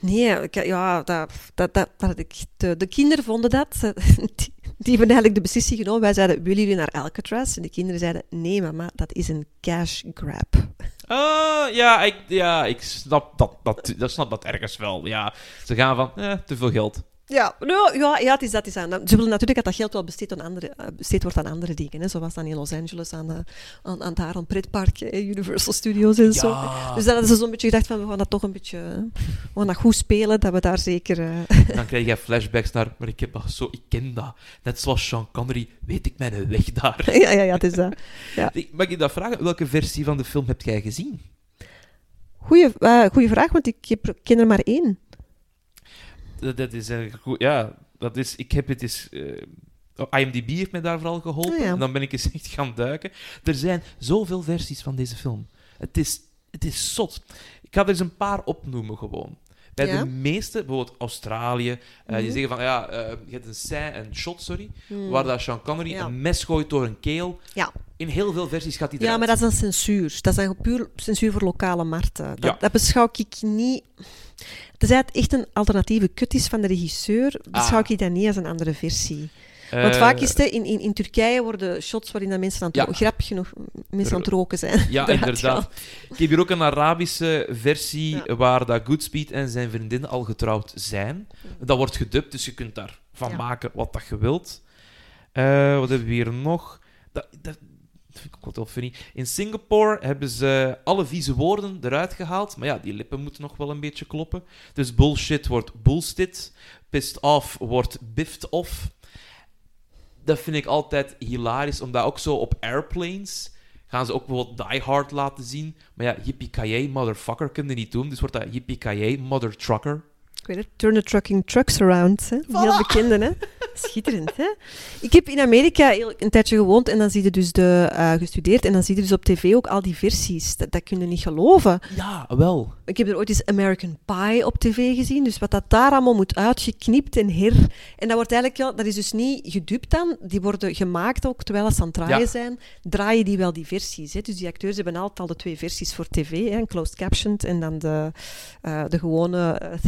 Nee, ik, ja, dat, dat, dat, dat ik, de, de kinderen vonden dat. Die, hebben eigenlijk de beslissing genomen. Wij zeiden, willen jullie naar Alcatraz? En de kinderen zeiden, nee mama, dat is een cash grab. Ah, ja, ik, ja, ik snap dat, dat, dat, snap dat ergens wel. Ja, ze gaan van, eh, te veel geld. Ja, nou, ja, ja het is dat. het Is aan. Ze willen natuurlijk dat dat geld wel besteed, aan andere, eh, besteed wordt aan andere dingen. Hè. Zoals dan in Los Angeles aan, eh, aan, aan daar aan pretpark, Universal Studios en zo. Ja. Dus dan hadden ze zo'n beetje gedacht van, we gaan dat toch een beetje... We gaan dat goed spelen, dat we daar zeker... eh, Dan krijg je flashbacks naar, maar ik heb dat zo, ik ken dat. Net zoals Sean Connery, weet ik mijn weg daar. ja, ja, ja, het is dat. Ik- Mag ik dat vragen? Welke versie van de film heb jij gezien? Goeie, eh, goeie vraag, want ik heb, ik ken er maar één. Dat, is een goed, ja, dat is, ik heb het eens, eh, oh, IMDb heeft mij daar vooral geholpen. Ja. En dan ben ik eens echt gaan duiken. Er zijn zoveel versies van deze film. Het is, het is zot. Ik ga er eens een paar opnoemen gewoon. Bij Ja. de meeste, bijvoorbeeld Australië, eh, die Mhm. zeggen van, ja, eh, je hebt een scène, een shot, sorry, Hmm. waar dat Sean Connery Ja. een mes gooit door een keel. Ja. In heel veel versies gaat hij Ja, eruit. maar dat is een censuur. Dat is dan puur censuur voor lokale markten. Dat, dat beschouw ik niet... Tenzij het echt een alternatieve kut is van de regisseur, beschouw Ah. ik dat niet als een andere versie. Want Eh, vaak is het, in, in, in Turkije worden shots waarin dat mensen aan het Ja. grappig genoeg, mensen aan het roken zijn. Ja, inderdaad. Ik heb hier ook een Arabische versie Ja. waar dat Goodspeed en zijn vriendin al getrouwd zijn. Dat wordt gedubt, dus je kunt daar van Ja. maken wat dat je wilt. Eh, wat hebben we hier nog? Dat, dat vind ik ook funny. In Singapore hebben ze alle vieze woorden eruit gehaald. Maar ja, die lippen moeten nog wel een beetje kloppen. Dus bullshit wordt bullstit. Pissed off wordt biffed off. Dat vind ik altijd hilarisch, omdat ook zo op airplanes gaan ze ook bijvoorbeeld Die Hard laten zien. Maar ja, yippie motherfucker kun je niet doen. Dus wordt dat yippie mother trucker. Ik weet het, Turn the Trucking Trucks Around. Hè? Heel bekende, hè? Schitterend, hè? Ik heb in Amerika heel- een tijdje gewoond en dan zie je dus de, eh, gestudeerd en dan zie je dus op tv ook al die versies. Dat, dat kun je niet geloven. Ja, wel. Ik heb er ooit eens American Pie op tv gezien, dus wat dat daar allemaal moet uitgeknipt en her... En dat wordt eigenlijk, ja, dat is dus niet gedubt dan, die worden gemaakt ook, terwijl ze aan het draaien Ja. zijn, draaien die wel die versies. Hè? Dus die acteurs hebben altijd al de twee versies voor tv, hè? een closed captioned en dan de, eh, de gewone eh,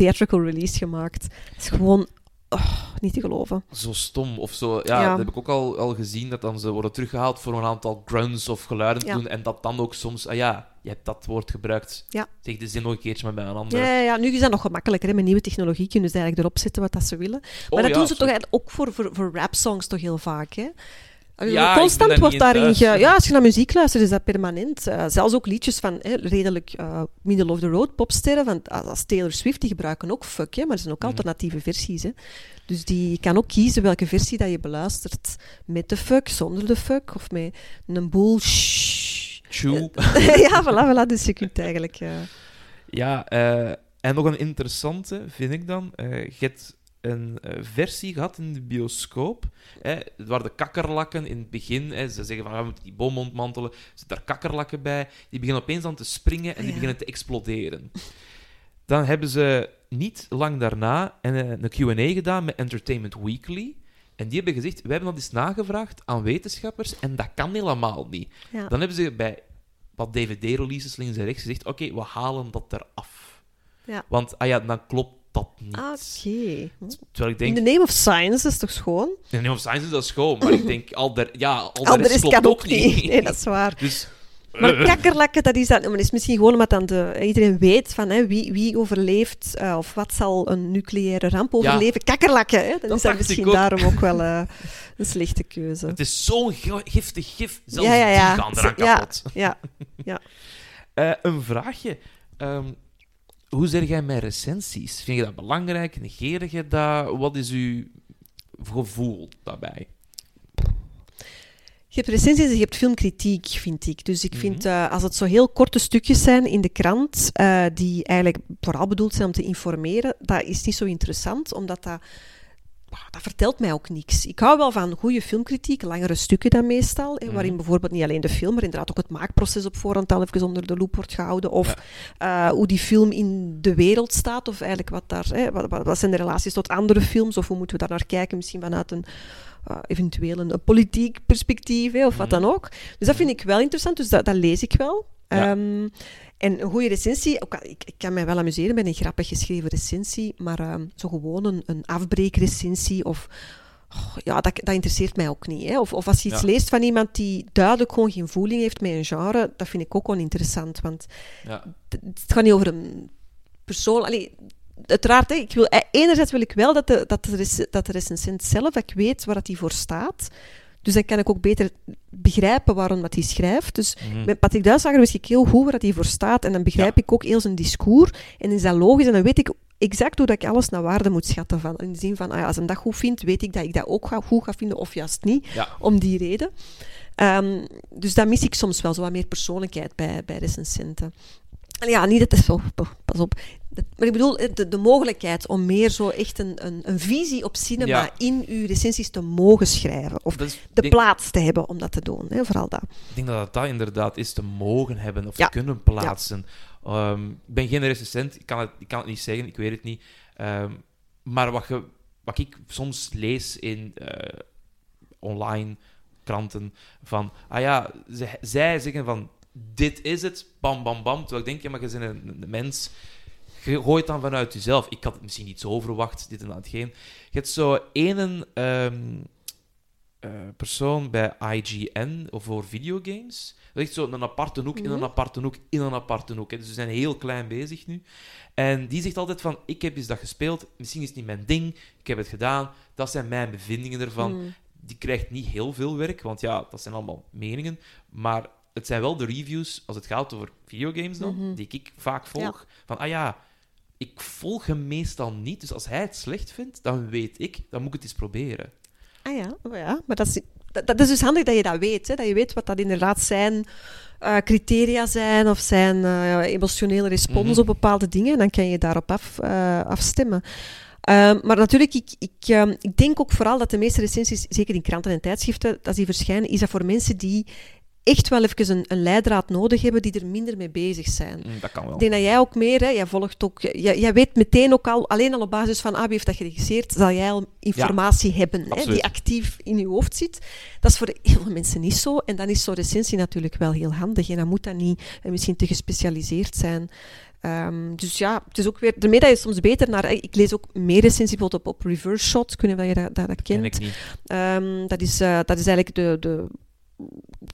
release gemaakt. Het is gewoon oh, niet te geloven. Zo stom of zo. Ja, Ja. dat heb ik ook al, al gezien, dat dan ze worden teruggehaald voor een aantal grunts of geluiden te Ja. doen. En dat dan ook soms, ah ja, je hebt dat woord gebruikt. Ja. Zeg de zin nog een keertje maar bij een andere. Ja, ja, ja, nu is dat nog gemakkelijker. Hè? Met nieuwe technologie kunnen ze eigenlijk erop zetten wat dat ze willen. Maar Oh, dat doen ze toch ook voor, voor, voor rap-songs toch heel vaak, hè? Ja, constant wordt daarin... Ge... Ja, als je naar muziek luistert, is dat permanent. Eh, zelfs ook liedjes van hè, redelijk eh, middle of the road popsterren, van, als Taylor Swift, die gebruiken ook fuck, hè, maar er zijn ook Mhm. alternatieve versies. Hè. Dus die, je kan ook kiezen welke versie dat je beluistert. Met de fuck, zonder de fuck, of met een boel... shh. Ja, voilà, voilà. Dus je kunt eigenlijk... eh, Ja, en nog een interessante vind ik dan. je hebt een eh, versie gehad in de bioscoop, hè, waar de kakkerlakken in het begin, hè, ze zeggen van we moeten die boom ontmantelen, zitten daar kakkerlakken bij, die beginnen opeens aan te springen en die Ja. beginnen te exploderen. Dan hebben ze niet lang daarna een, een Q&A gedaan met Entertainment Weekly. En die hebben gezegd, we hebben dat eens nagevraagd aan wetenschappers en dat kan helemaal niet. ja. Dan hebben ze bij wat DVD-releases links en rechts gezegd: oké, we halen dat eraf. Ja. Want ah ja, dan klopt dat niet. Ah, Oké. In the name of science is toch schoon? in de name of science is dat schoon, maar ik denk, al de, ja, al de Al de rest rest klopt kan ook niet. niet. Nee, dat is waar. Dus, Maar kakkerlakken, dat is, dat, maar is misschien gewoon omdat dan de, iedereen weet van hè, wie, wie overleeft eh, of wat zal een nucleaire ramp overleven. Kakkerlakken, hè? Dan Dat is dat misschien ook. daarom ook wel eh, een slechte keuze. het is zo'n gi- giftig gif, zelfs Ja, ja, ja. die gaan eraan Ja. kapot. Ja, Eh, een vraagje. Ehm, hoe zeg jij met recensies? Vind je dat belangrijk? Negeer je dat? Wat is uw gevoel daarbij? je hebt recensies en je hebt filmkritiek, vind ik. Dus ik vind, Mhm. eh, als het zo heel korte stukjes zijn in de krant, eh, die eigenlijk vooral bedoeld zijn om te informeren, dat is niet zo interessant, omdat dat dat vertelt mij ook niks. Ik hou wel van goede filmkritiek, langere stukken dan meestal, hè, waarin bijvoorbeeld niet alleen de film, maar inderdaad ook het maakproces op voorhand al even onder de loep wordt gehouden, of eh, hoe die film in de wereld staat, of eigenlijk wat daar, hè, wat, wat, zijn de relaties tot andere films, of hoe moeten we daar naar kijken, misschien vanuit een uh, eventueel een, een politiek perspectief, hè, of wat dan ook. Dus dat vind ik wel interessant, dus dat, dat lees ik wel. Ja. Ehm, en een goede recensie, ook, ik, ik kan mij wel amuseren met een grappig geschreven recensie, maar ehm, zo gewoon een, een afbreekrecensie of... oh, ja, dat, dat interesseert mij ook niet. Hè. Of, of als je iets Ja. leest van iemand die duidelijk gewoon geen voeling heeft met een genre, dat vind ik ook oninteressant. Want Ja. het, het gaat niet over een persoon... Allee, uiteraard, hè, ik wil, eh, enerzijds wil ik wel dat de, dat de, dat de recensent zelf, dat ik weet waar dat hij voor staat. Dus dan kan ik ook beter begrijpen waarom dat hij schrijft. Dus Mhm. met Patrick Duitslager wist ik heel goed waar dat hij voor staat. En dan begrijp ik ook heel zijn discours. En is dat logisch. En dan weet ik exact hoe dat ik alles naar waarde moet schatten. Van, in de zin van, ah ja, als hij dat goed vindt, weet ik dat ik dat ook ga, goed ga vinden. Of juist niet. Ja. Om die reden. Ehm, dus daar mis ik soms wel zo wat meer persoonlijkheid bij, bij recensenten. En ja, niet dat is zo, pas op. Maar ik bedoel, de, de mogelijkheid om meer zo echt een, een, een visie op cinema Ja. in uw recensies te mogen schrijven. Of is- de denk- plaats te hebben om dat te doen. Hè, vooral dat. Ik denk dat dat inderdaad is te mogen hebben of Ja. te kunnen plaatsen. Ehm, ik ben geen recensent, ik kan, het, ik kan het niet zeggen, ik weet het niet. Ehm, maar wat, je, wat ik soms lees in eh, online kranten, van, ah ja, zij zeggen van, dit is het, bam, bam, bam. Terwijl ik denk, ja, maar je bent een, een mens, je gooit dan vanuit jezelf. Ik had het misschien niet zo verwacht, dit en dat, geen. Je hebt zo ene ehm, eh, persoon bij IGN of voor videogames. Dat is echt zo een aparte hoek, in een Mhm. aparte hoek, in een aparte hoek. hè. Dus ze zijn heel klein bezig nu. En die zegt altijd van, ik heb eens dat gespeeld, misschien is het niet mijn ding, ik heb het gedaan, dat zijn mijn bevindingen ervan. Mm. Die krijgt niet heel veel werk, want ja, dat zijn allemaal meningen. Maar het zijn wel de reviews, als het gaat over videogames dan, Mhm. die ik vaak volg. Van, ah ja, ik volg hem meestal niet, dus als hij het slecht vindt, dan weet ik, dan moet ik het eens proberen. Ah ja, oh ja. maar dat is, dat, dat is dus handig dat je dat weet. Hè? Dat je weet wat dat inderdaad zijn eh, criteria zijn of zijn eh, emotionele respons Mhm. op bepaalde dingen. En dan kan je daarop af, eh, afstemmen. Ehm, maar natuurlijk, ik, ik, ehm, ik denk ook vooral dat de meeste recensies, zeker in kranten en tijdschriften, als die verschijnen, is dat voor mensen die echt wel even een, een leidraad nodig hebben, die er minder mee bezig zijn. Mm, dat kan wel. Ik denk dat jij ook meer, hè, jij volgt ook, jij, jij weet meteen ook al, alleen al op basis van ah, wie heeft dat geregisseerd, zal jij al informatie hebben hè, die actief in je hoofd zit. Dat is voor heel veel mensen niet zo. En dan is zo'n recensie natuurlijk wel heel handig. En dan moet dat niet misschien te gespecialiseerd zijn. Ehm, dus ja, het is ook weer, daarmee dat je soms beter naar... Ik lees ook meer recensies bijvoorbeeld op, op Reverse Shot. Niet of je dat, dat, dat ken kent. ik niet. Ehm, dat, is, eh, dat is eigenlijk de, de,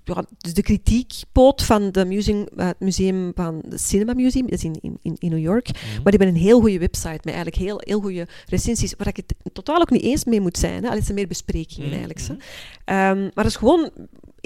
ja, dus de kritiekpoot van de museum, eh, het museum van het Cinema Museum, dat is in, in, in New York. Mhm. Maar die hebben een heel goede website met eigenlijk heel, heel goede recensies, waar ik het totaal ook niet eens mee moet zijn. Hè. Al is er meer besprekingen Mhm, eigenlijk. zo. mhm. Ehm, maar dat is gewoon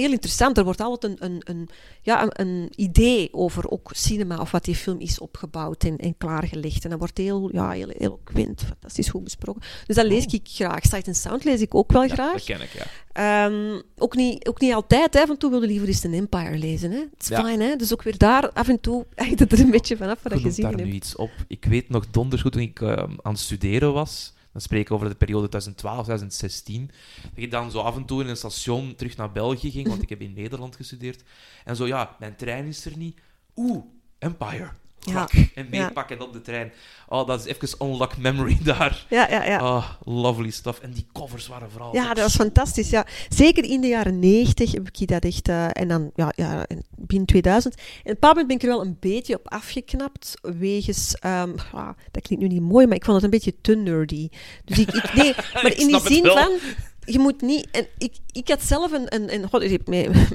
heel interessant. Er wordt altijd een, een, een, ja, een, een idee over ook cinema of wat die film is opgebouwd en, en klaargelegd. En dat wordt heel, ja, heel eloquent, fantastisch goed besproken. Dus dat lees Oh. ik graag. Sight and Sound lees ik ook wel Ja, graag. dat ken ik, ja. Ehm, ook, niet, ook niet altijd, hè. Af en toe wilde liever eens een Empire lezen. Het is Ja. fijn, hè. Dus ook weer daar, af en toe, hangt het er een beetje vanaf wat Je je noemt gezien daar nu hebt. iets op. Ik weet nog donders goed toen ik eh, aan het studeren was. Dan spreek ik over de periode 2012, 2016. Dat ik dan zo af en toe in een station terug naar België ging, want ik heb in Nederland gestudeerd. En zo, ja, mijn trein is er niet. Oeh, Empire. Ja. En meepakken op de trein. Oh, dat is even unlock memory daar. Ja, ja, ja. Oh, lovely stuff. En die covers waren vooral... Ja, dat was fantastisch. Ja. Zeker in de jaren 90 heb ik dat echt. eh, en dan ja, ja, in- binnen 2000. En op een bepaald moment ben ik er wel een beetje op afgeknapt. Wegens. ehm, ah, dat klinkt nu niet mooi, maar ik vond het een beetje te nerdy. Dus ik. ik nee, maar in die zin wel. van. Je moet niet. En ik, ik had zelf een. een, een god, ik heb met, met,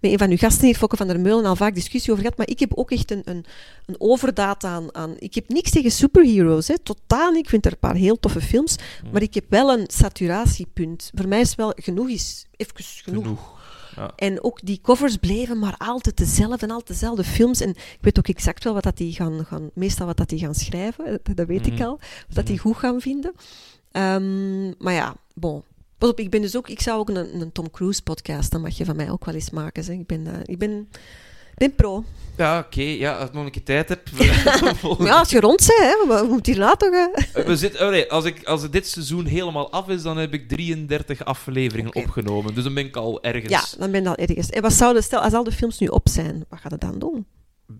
met een van uw gasten hier, Fokke van der Meulen, al vaak discussie over gehad. Maar ik heb ook echt een, een, een overdaad aan, aan. Ik heb niks tegen superheroes, hè, totaal niet. Ik vind er een paar heel toffe films. Maar ik heb wel een saturatiepunt. Voor mij is wel genoeg is even genoeg. Genoeg. Ja. En ook die covers bleven maar altijd dezelfde en altijd dezelfde films. En ik weet ook exact wel wat dat die gaan, gaan meestal wat dat die gaan schrijven. Dat, dat weet ik Mhm. al. Wat dat die goed gaan vinden. Ehm, maar ja, bon. Pas op, ik ben dus ook... Ik zou ook een, een Tom Cruise podcast, dan mag je van mij ook wel eens maken. Zeg. Ik ben... eh, ik ben Ik ben pro. Ja, oké. ja, als ik nog een keer tijd heb. Ja, als je rond bent, hè, we, we moeten hierna toch... eh, We nee, als, ik, als dit seizoen helemaal af is, dan heb ik 33 afleveringen opgenomen. Dus dan ben ik al ergens. Ja, dan ben je al ergens. En wat zouden, stel, als al de films nu op zijn, wat gaat het dan doen?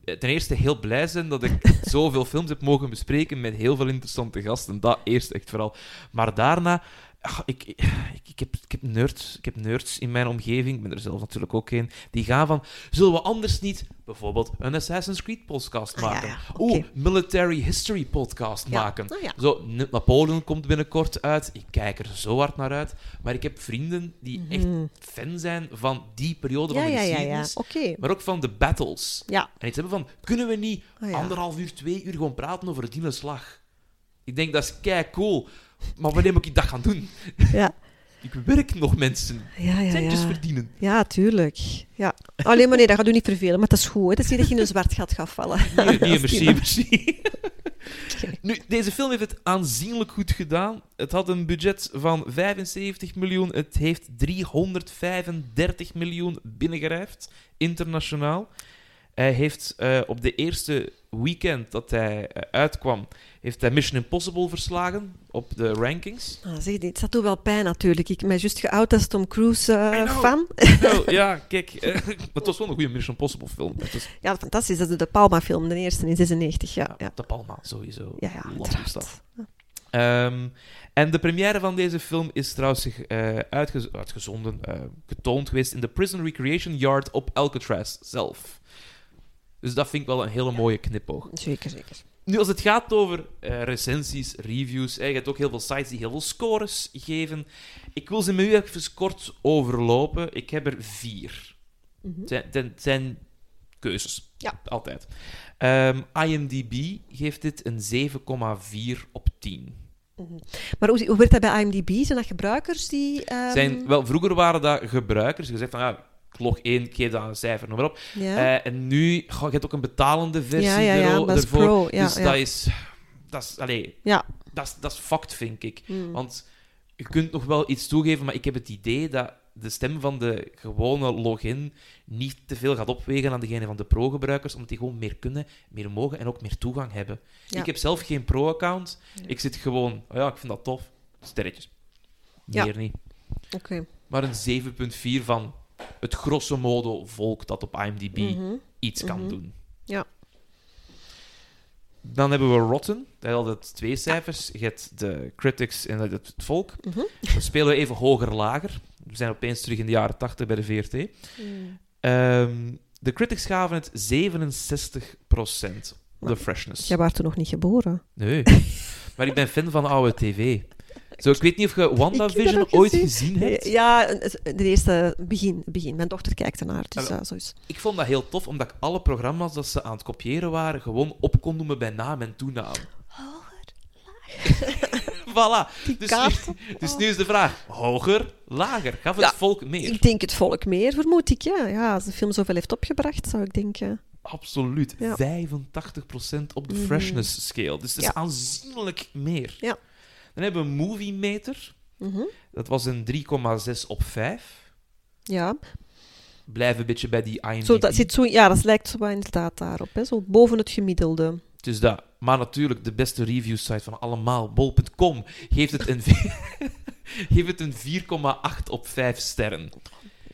Ten eerste heel blij zijn dat ik zoveel films heb mogen bespreken met heel veel interessante gasten. Dat eerst echt vooral. Maar daarna, ach, ik, ik, ik, heb, ik, heb nerds, ik heb nerds in mijn omgeving, ik ben er zelf natuurlijk ook een, die gaan van, zullen we anders niet bijvoorbeeld een Assassin's Creed podcast Ah, ja, maken? ja, Oeh, military history podcast Ja, maken. nou. Zo, Napoleon komt binnenkort uit. Ik kijk er zo hard naar uit. Maar ik heb vrienden die echt Mhm. fan zijn van die periode van de geschiedenis. Maar ook van de battles. En iets hebben van, kunnen we niet Ah, anderhalf uur, twee uur gewoon praten over die slag? Ik denk, dat is kei cool. Maar wanneer moet ik dat gaan doen? Ja. Ik werk nog, mensen. Ja, ja, Centjes ja. verdienen. Ja, tuurlijk. Ja. Alleen maar nee, dat gaat u niet vervelen, maar dat is goed. Hè. Dat is niet dat je in een zwart gat gaat vallen. Nee, nee, merci. Nu, deze film heeft het aanzienlijk goed gedaan. Het had een budget van 75 miljoen. Het heeft 335 miljoen binnengerijfd, internationaal. Hij heeft eh, op de eerste weekend dat hij eh, uitkwam, heeft hij Mission Impossible verslagen op de rankings. Ah, zeg dit, dat doet wel pijn natuurlijk. Ik ben juist geout als Tom Cruise eh, ja, kijk, eh, maar het was wel een goede Mission Impossible film. Ja, fantastisch. Dat is de Palma-film, de eerste in 96. Ja, ja. De Palma, sowieso. Ja, ja, uiteraard. Ehm, en de première van deze film is trouwens zich, eh, uitgez- uitgezonden, eh, getoond geweest in de Prison Recreation Yard op Alcatraz zelf. Dus dat vind ik wel een hele mooie knipoog. Zeker, zeker. Nu, als het gaat over eh, recensies, reviews, hè, je hebt ook heel veel sites die heel veel scores geven. Ik wil ze met u even kort overlopen. Ik heb er vier. Mhm. Het zijn, keuzes. Ja. Altijd. Ehm, IMDb geeft dit een 7,4 op 10. Maar hoe, hoe werkt dat bij IMDb? Zijn dat gebruikers die... ehm, Zijn, wel, vroeger waren dat gebruikers. Je zegt van, ja, log 1, ik geef dat een cijfer, noem maar op. Ja, Eh, en nu, goh, je hebt ook een betalende versie ja, ja, ja is ervoor. pro. Ja, dus ja. dat is... Dat is, allee, Ja. dat is, dat is fucked, vind ik. Mm. Want je kunt nog wel iets toegeven, maar ik heb het idee dat de stem van de gewone login niet te veel gaat opwegen aan degene van de pro-gebruikers, omdat die gewoon meer kunnen, meer mogen en ook meer toegang hebben. Ik heb zelf geen pro-account. Ik zit gewoon, oh ja, ik vind dat tof. Sterretjes. Meer niet. Oké. Maar een 7.4 van het grosso modo volk dat op IMDb Mhm. iets kan Mhm. doen. Ja. Dan hebben we Rotten. Dat had het twee cijfers. Je hebt de critics en het volk. Mhm. Dan spelen we even hoger-lager. We zijn opeens terug in de jaren 80 bij de VRT. Mm. Ehm, de critics gaven het 67% op de freshness. Jij was toen nog niet geboren. Nee. maar ik ben fan van oude tv. Zo, ik weet niet of je WandaVision dat ooit gezien. gezien hebt. Ja, het- de eerste begin, begin. Mijn dochter kijkt ernaar, dus ja, zo is Ik vond dat heel tof, omdat ik alle programma's dat ze aan het kopiëren waren, gewoon op kon noemen bij naam en toenaam. voilà. Die Dus, kaarten. nu, dus nu is de vraag: hoger, lager? Gaf het Ja, volk meer? Ik denk het volk meer, vermoed ik. Ja. ja, als de film zoveel heeft opgebracht, zou ik denken. Absoluut. Ja. 85% op de Mhm. freshness scale. Dus het is Ja. aanzienlijk meer. Ja. Dan hebben we een movie meter. Mhm. Dat was een 3,6 op 5. Ja, Blijf een beetje bij die IMDb. zo, dat, zit zo, ja, dat lijkt zo wel inderdaad daarop. Hè. Zo boven het gemiddelde. Dus dat. Maar natuurlijk, de beste review site van allemaal, bol.com, geeft het een, een 4,8 op 5 sterren.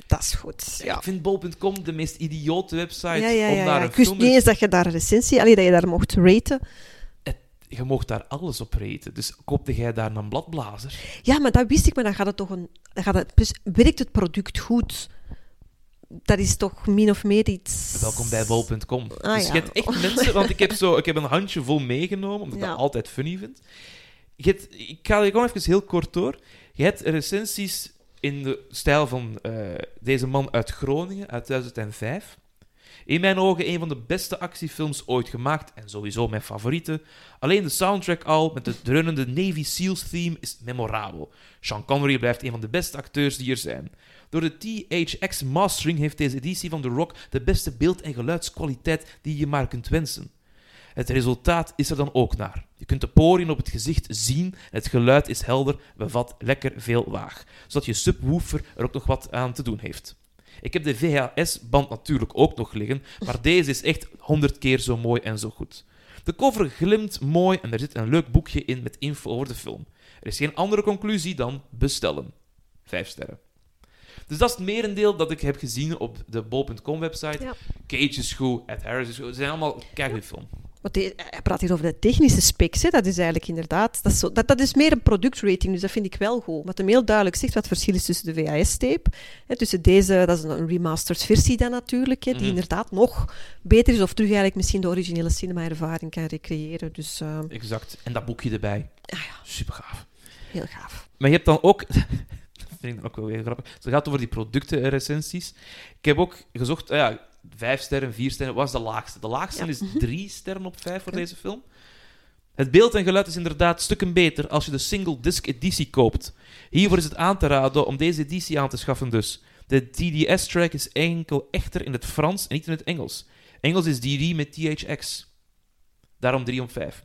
Dat is goed. Ja. Ik vind bol.com de meest idiote website Ja, ja, om naar ja. een Ik wist niet eens dat je daar een recensie, allee, dat je daar mocht raten. Je mocht daar alles op reten. Dus koopte jij daar een bladblazer? Ja, maar dat wist ik, maar dan gaat het toch een... Dan gaat het, dus werkt het product goed? Dat is toch min of meer iets... Welkom bij bol.com. Ah, dus ja. je hebt echt mensen... Want ik heb, zo, ik heb een handje vol meegenomen, omdat ik Ja. dat altijd funny vind. Je hebt, ik ga er gewoon even heel kort door. Je hebt recensies in de stijl van eh, deze man uit Groningen, uit 2005. In mijn ogen een van de beste actiefilms ooit gemaakt en sowieso mijn favoriete. Alleen de soundtrack al, met het dreunende Navy Seals theme, is memorabel. Sean Connery blijft een van de beste acteurs die er zijn. Door de THX mastering heeft deze editie van The Rock de beste beeld- en geluidskwaliteit die je maar kunt wensen. Het resultaat is er dan ook naar. Je kunt de poriën op het gezicht zien, het geluid is helder, bevat lekker veel laag, zodat je subwoofer er ook nog wat aan te doen heeft. Ik heb de VHS-band natuurlijk ook nog liggen, maar deze is echt honderd keer zo mooi en zo goed. De cover glimt mooi en er zit een leuk boekje in met info over de film. Er is geen andere conclusie dan bestellen. Vijf sterren. Dus dat is het merendeel dat ik heb gezien op de bol.com website. Ja. Cage is goed, Ed Harris is goed. Ze zijn allemaal keigoed film. Hij praat hier over de technische specs. Hè. Dat is eigenlijk inderdaad... Dat is, zo, dat, dat is meer een productrating, dus dat vind ik wel goed. Wat hem heel duidelijk zegt wat het verschil is tussen de VHS-tape. Tussen deze, dat is een remastered versie dan natuurlijk, hè, die Mhm. inderdaad nog beter is. Of terug eigenlijk misschien de originele cinema-ervaring kan recreëren. Dus eh, Exact. En dat boekje erbij. Ah ja. Super gaaf. heel gaaf. Maar je hebt dan ook... dat vind ik ook wel weer grappig. Het gaat over die productenrecensies. Ik heb ook gezocht... ah ja, vijf sterren, vier sterren. Wat is de laagste? De laagste Ja. is Mhm. drie sterren op vijf voor deze film. Het beeld en geluid is inderdaad stukken beter als je de single disc editie koopt. Hiervoor is het aan te raden om deze editie aan te schaffen dus. De DDS-track is enkel echter in het Frans en niet in het Engels. Engels is DD met THX. Daarom 3 om 5.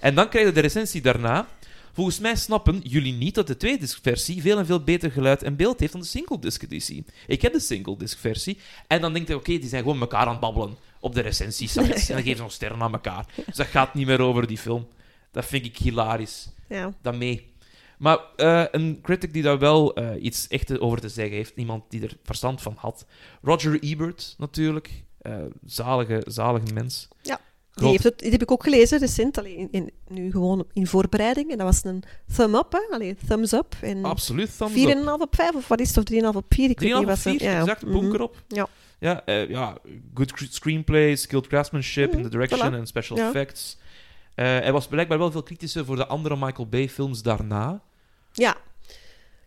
En dan krijg je de recensie daarna. Volgens mij snappen jullie niet dat de tweedisc-versie veel en veel beter geluid en beeld heeft dan de single-disc-editie. Ik heb de single-disc-versie en dan denk je, oké, die zijn gewoon elkaar aan het babbelen op de recensiesites. en dan geven ze nog sterren aan elkaar. Dus dat gaat niet meer over die film. Dat vind ik hilarisch. Ja. Dat mee. Maar eh, een critic die daar wel eh, iets echt over te zeggen heeft, iemand die er verstand van had. Roger Ebert, natuurlijk. Eh, zalige, zalige mens. Ja. Die, heeft het, die heb ik ook gelezen recent, allee, in, in, nu gewoon in voorbereiding. En dat was een thumb up, hè? Allee, thumbs up. En Absoluut, thumbs up. 4,5 op 5, of wat is het? Of 3,5 op 4? Ik 3,5 weet niet of wat 4, ze- ja. exact, mhm. bunker op. Ja. Ja, eh, ja, good cr- screenplay, skilled craftsmanship in Mhm, the direction voilà. en special Ja. effects. Eh, hij was blijkbaar wel veel kritischer voor de andere Michael Bay films daarna. Ja.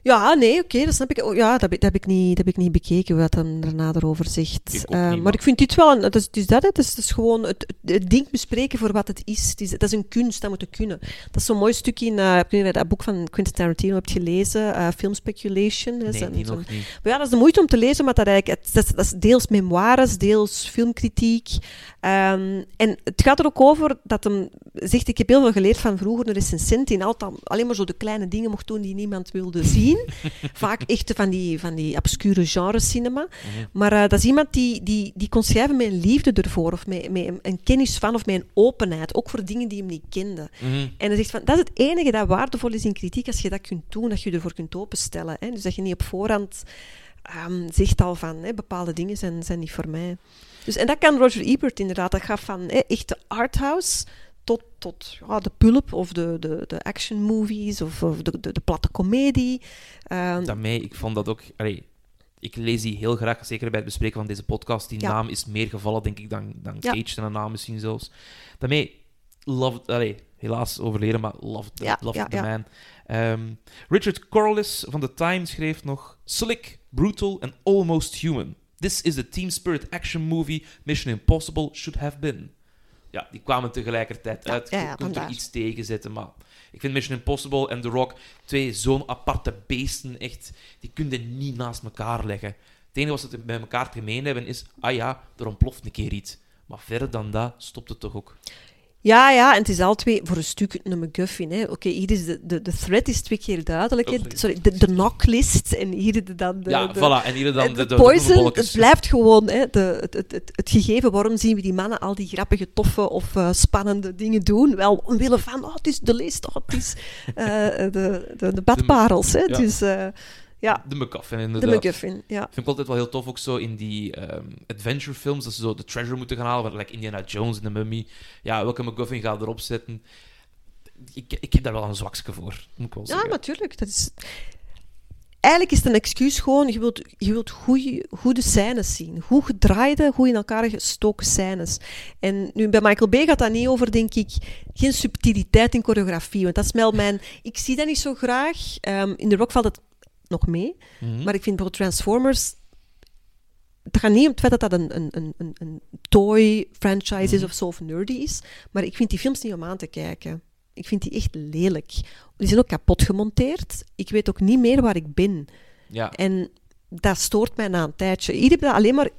Ja, nee, oké, dat snap ik. Oh, ja, dat heb, ik- dat, heb ik niet, dat heb ik niet bekeken, wat dan daarna erover zegt. Ik Eh, niet, maar ik vind dit wel... Een, het, is, het is dat, het is, het is gewoon het, het, ding bespreken voor wat het is. Het is. Dat is een kunst, dat moet je kunnen. Dat is zo'n mooi stukje in eh, ik weet niet dat boek van Quentin Tarantino hebt gelezen, eh, Film Speculation. Nee, die zo'n- nog niet. Maar ja, dat is de moeite om te lezen, maar dat, eigenlijk, het, dat, is, dat is deels memoires, deels filmkritiek. Ehm, en het gaat er ook over dat hem zegt, ik heb heel veel geleerd van vroeger een recensent die altijd alleen maar zo de kleine dingen mocht doen die niemand wilde zien. Vaak echt van die, van die obscure genre cinema. Mhm. Maar eh, dat is iemand die, die, die kon schrijven met een liefde ervoor, of met, met een, een kennis van, of met een openheid, ook voor dingen die hem niet kende. Mhm. En hij zegt van, dat is het enige dat waardevol is in kritiek, als je dat kunt doen, dat je je ervoor kunt openstellen. Hè? Dus dat je niet op voorhand ehm, zegt al van, hè, bepaalde dingen zijn, zijn niet voor mij. Dus, en dat kan Roger Ebert inderdaad. Dat gaat van hè, echte arthouse tot, tot ja, de pulp of de, de, de action movies of, of de, de, de platte komedie. Ehm, Daarmee, ik vond dat ook... Allee, ik lees die heel graag, zeker bij het bespreken van deze podcast. Die Ja. naam is meer gevallen, denk ik, dan, dan Ja. Cage en een naam misschien zelfs. Daarmee, love... Allee, helaas overleden, maar love, the, love the man. Ehm, Richard Corliss van The Times schreef nog... Slick, brutal and almost human. This is the team spirit action movie Mission Impossible should have been. Ja, die kwamen tegelijkertijd Ja, uit. Je ja, kunt er iets tegen zetten, maar... Ik vind Mission Impossible en The Rock twee zo'n aparte beesten, echt... Die kun je niet naast elkaar leggen. Het enige wat ze met elkaar gemeen hebben is... Ah ja, er ontploft een keer iets. Maar verder dan dat stopt het toch ook. Ja, ja, en het is al twee voor een stuk een McGuffin. hè. Oké, hier is de, de, de thread is twee keer duidelijk. hè. Sorry. de, de knocklist en hier de, dan de, ja, de, voilà. En hier dan de, de, poison, het blijft gewoon hè, de, het, het, het, het gegeven. Waarom zien we die mannen al die grappige, toffe of eh, spannende dingen doen? Wel omwille van, oh, het is de list, oh, het is eh, de, de, de badparels. Hè. ja. Dus eh, ja, De McGuffin, de inderdaad. McGuffin. Ja. vind ik altijd wel heel tof, ook zo in die ehm, adventure films, dat ze zo de treasure moeten gaan halen, like Indiana Jones en de Mummy. Ja, welke McGuffin gaat erop zetten? Ik, ik heb daar wel een zwakske voor, moet ik wel ja, zeggen. natuurlijk. Dat is... Eigenlijk is het een excuus gewoon, je wilt, je wilt goede, goede scènes zien. Goed gedraaide, goed in elkaar gestoken scènes. En nu, bij Michael Bay gaat dat niet over, denk ik, geen subtiliteit in choreografie. Want dat is wel mijn... Ik zie dat niet zo graag. Ehm, in The Rock valt het nog mee. Mhm. Maar ik vind bijvoorbeeld Transformers... Het gaat niet om het feit dat dat een, een, een, een, toy franchise is Mhm. of zo, of nerdy is. Maar ik vind die films niet om aan te kijken. Ik vind die echt lelijk. Die zijn ook kapot gemonteerd. Ik weet ook niet meer waar ik ben. Ja, En dat stoort mij na een tijdje. Je dat alleen maar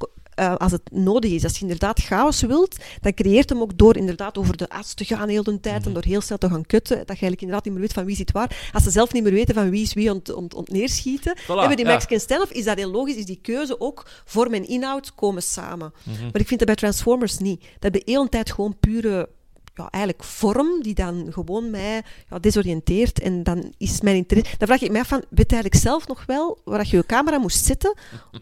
eh, als het nodig is. Als je inderdaad chaos wilt, dan creëert hem ook door inderdaad over de as te gaan heel de tijd Mhm. en door heel snel te gaan kutten, dat je eigenlijk inderdaad niet meer weet van wie zit waar. Als ze zelf niet meer weten van wie is wie ont, ont, ont neerschieten. Hebben die ja. Mexican standoff, is dat heel logisch, is die keuze ook vorm en inhoud komen samen. Mhm. Maar ik vind dat bij Transformers niet. Dat hebben de hele tijd gewoon pure ja, eigenlijk vorm die dan gewoon mij ja, desoriënteert. En dan is mijn interesse... Dan vraag ik mij af van, weet je eigenlijk zelf nog wel waar je je camera moest zetten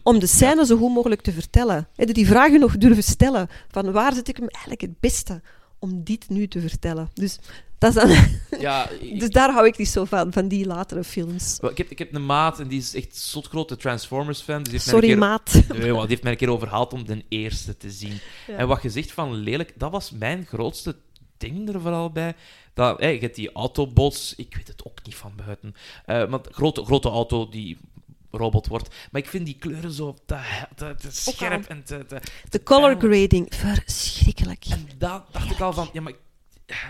om de scène zo goed mogelijk te vertellen? Heb die vragen nog durven stellen? Van waar zit ik hem eigenlijk het beste om dit nu te vertellen? Dus, dat is dan, Ja, ik, dus daar hou ik niet zo van, van die latere films. ik, heb, ik heb een maat en die is echt zotgrote Transformers-fan. Dus Sorry, keer, maat. Nee, die heeft mij een keer overhaald om de eerste te zien. Ja. En wat je zegt van lelijk, dat was mijn grootste ding er vooral bij. Dat, hey, je hebt die Autobots, ik weet het ook niet van buiten. Eh maar grote, grote auto die robot wordt. Maar ik vind die kleuren zo te, te, te scherp en te, te... De color grading, verschrikkelijk. En daar dacht ik al van, ja, maar...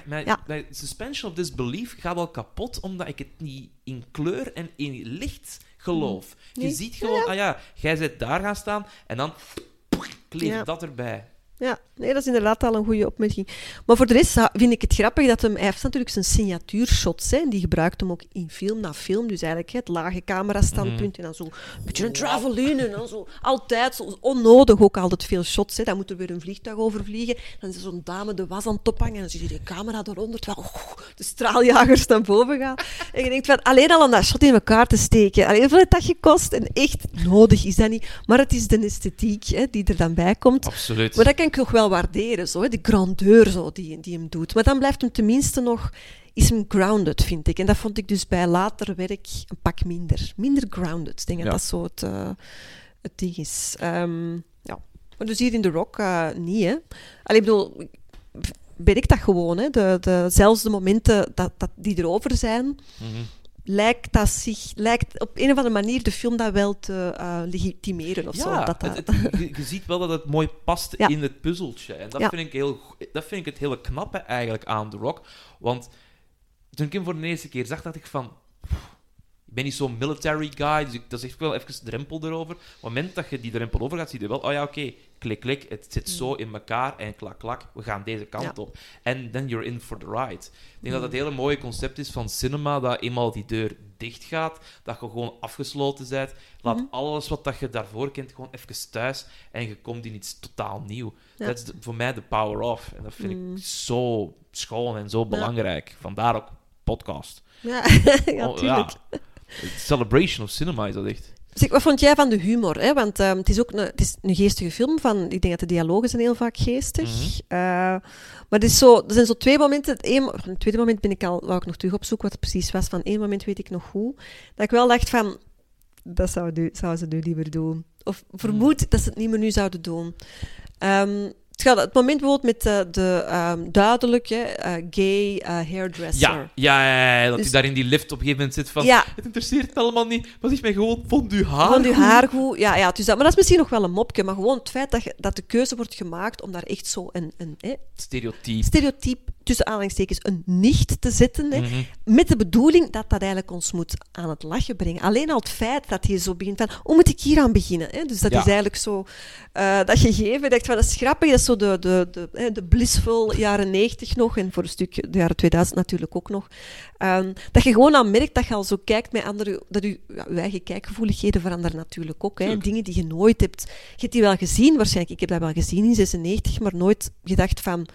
Mijn, Ja. mijn suspension of disbelief gaat al kapot omdat ik het niet in kleur en in licht geloof. Je Nee. ziet gewoon, ah ja, jij zit daar gaan staan en dan kleeft Ja. dat erbij. Ja, nee, dat is inderdaad al een goede opmerking. Maar voor de rest vind ik het grappig dat hem... Hij heeft natuurlijk zijn signatuurshots, hè, en die gebruikt hem ook in film na film. Dus eigenlijk hè, het lage camerastandpunt en dan zo een beetje een traveline en dan zo altijd zo onnodig ook altijd veel shots. Hè. Dan moet er weer een vliegtuig overvliegen. Dan is zo'n dame de was aan het ophangen en dan zie je die camera eronder, terwijl oh, de straaljagers naar boven gaan. En je denkt van, alleen al om dat shot in elkaar te steken, alleen hoeveel heeft dat gekost? En echt nodig is dat niet. Maar het is de esthetiek hè, die er dan bij komt. Absoluut. Maar dat kan ik nog wel waarderen, zo, de grandeur zo, die, die hem doet. Maar dan blijft hem tenminste nog... Is hem grounded, vind ik. En dat vond ik dus bij later werk een pak minder. Minder grounded. Ik denk Ja. dat dat zo het, eh, het ding is. Ehm, ja. Maar dus hier in The Rock eh, niet, hè. Allee, ik bedoel... ik Werkt dat gewoon, hè. De, de, zelfs de momenten dat, dat die erover zijn, Mhm. Lijkt dat zich... Lijkt op een of andere manier de film dat wel te eh, legitimeren of zo. Dat dat, het- het- je, je ziet wel dat het mooi past Ja. in het puzzeltje. En dat, Ja. vind ik heel, dat vind ik het hele knappe eigenlijk aan The Rock. Want toen ik hem voor de eerste keer zag, dacht ik van... "Pff, Ik ben niet zo'n military guy, dus ik, dat is echt wel even drempel erover. Op het moment dat je die drempel over gaat, zie je wel... Oh ja, oké, klik, klik, het zit zo in elkaar en klak, klak, we gaan deze kant Mm. Ja. op. En then you're in for the ride. Ik denk dat het hele mooie concept is van cinema, dat eenmaal die deur dicht gaat, dat je gewoon afgesloten bent. Laat Mhm. alles wat dat je daarvoor kent gewoon even thuis en je komt in iets totaal nieuw. Ja. Dat is de- voor mij de power of. En dat vind Mm. ik zo schoon en zo belangrijk. Vandaar ook podcast. ja, ja, Oh. Celebration of cinema is dat echt. Zeg, wat vond jij van de humor? Hè? Want ehm, het is ook een, het is een geestige film. Van, ik denk dat de dialogen zijn heel vaak geestig. Mhm. Eh, maar het is zo, er zijn zo twee momenten. Het, een, het tweede moment ben ik al, wou ik nog terug opzoeken wat het precies was. Van één moment weet ik nog hoe. Dat ik wel dacht van, dat zou, nu- zou ze nu liever doen. Of vermoed dat ze het niet meer nu zouden doen. Ehm, het, gaat, het moment bijvoorbeeld met de, de ehm, duidelijke eh, gay eh, hairdresser. Ja, ja, ja, ja, dat Dus- hij daar in die lift op een gegeven moment zit van... Ja. Het interesseert me allemaal niet, maar zeg mij gewoon, vond u haar Van je goed?" haar goed. Ja, ja dus dat, maar dat is misschien nog wel een mopje. Maar gewoon het feit dat, dat de keuze wordt gemaakt om daar echt zo een, een Stereotype. stereotype, tussen aanhalingstekens, een nicht te zetten. Hè, Mhm. Met de bedoeling dat dat eigenlijk ons moet aan het lachen brengen. Alleen al het feit dat je zo begint van, hoe moet ik hier aan beginnen? Hè? Dus dat Ja. is eigenlijk zo, eh, dat gegeven, dat, van, dat is grappig, dat is zo de, de, de, hè, de blissful jaren 90 nog, en voor een stuk de jaren 2000 natuurlijk ook nog. Ehm, dat je gewoon aan merkt dat je al zo kijkt met andere, dat je, ja, je eigen kijkgevoeligheden veranderen natuurlijk ook. Hè? Dingen die je nooit hebt. Je hebt die wel gezien, waarschijnlijk. Ik heb dat wel gezien in 96, maar nooit gedacht van,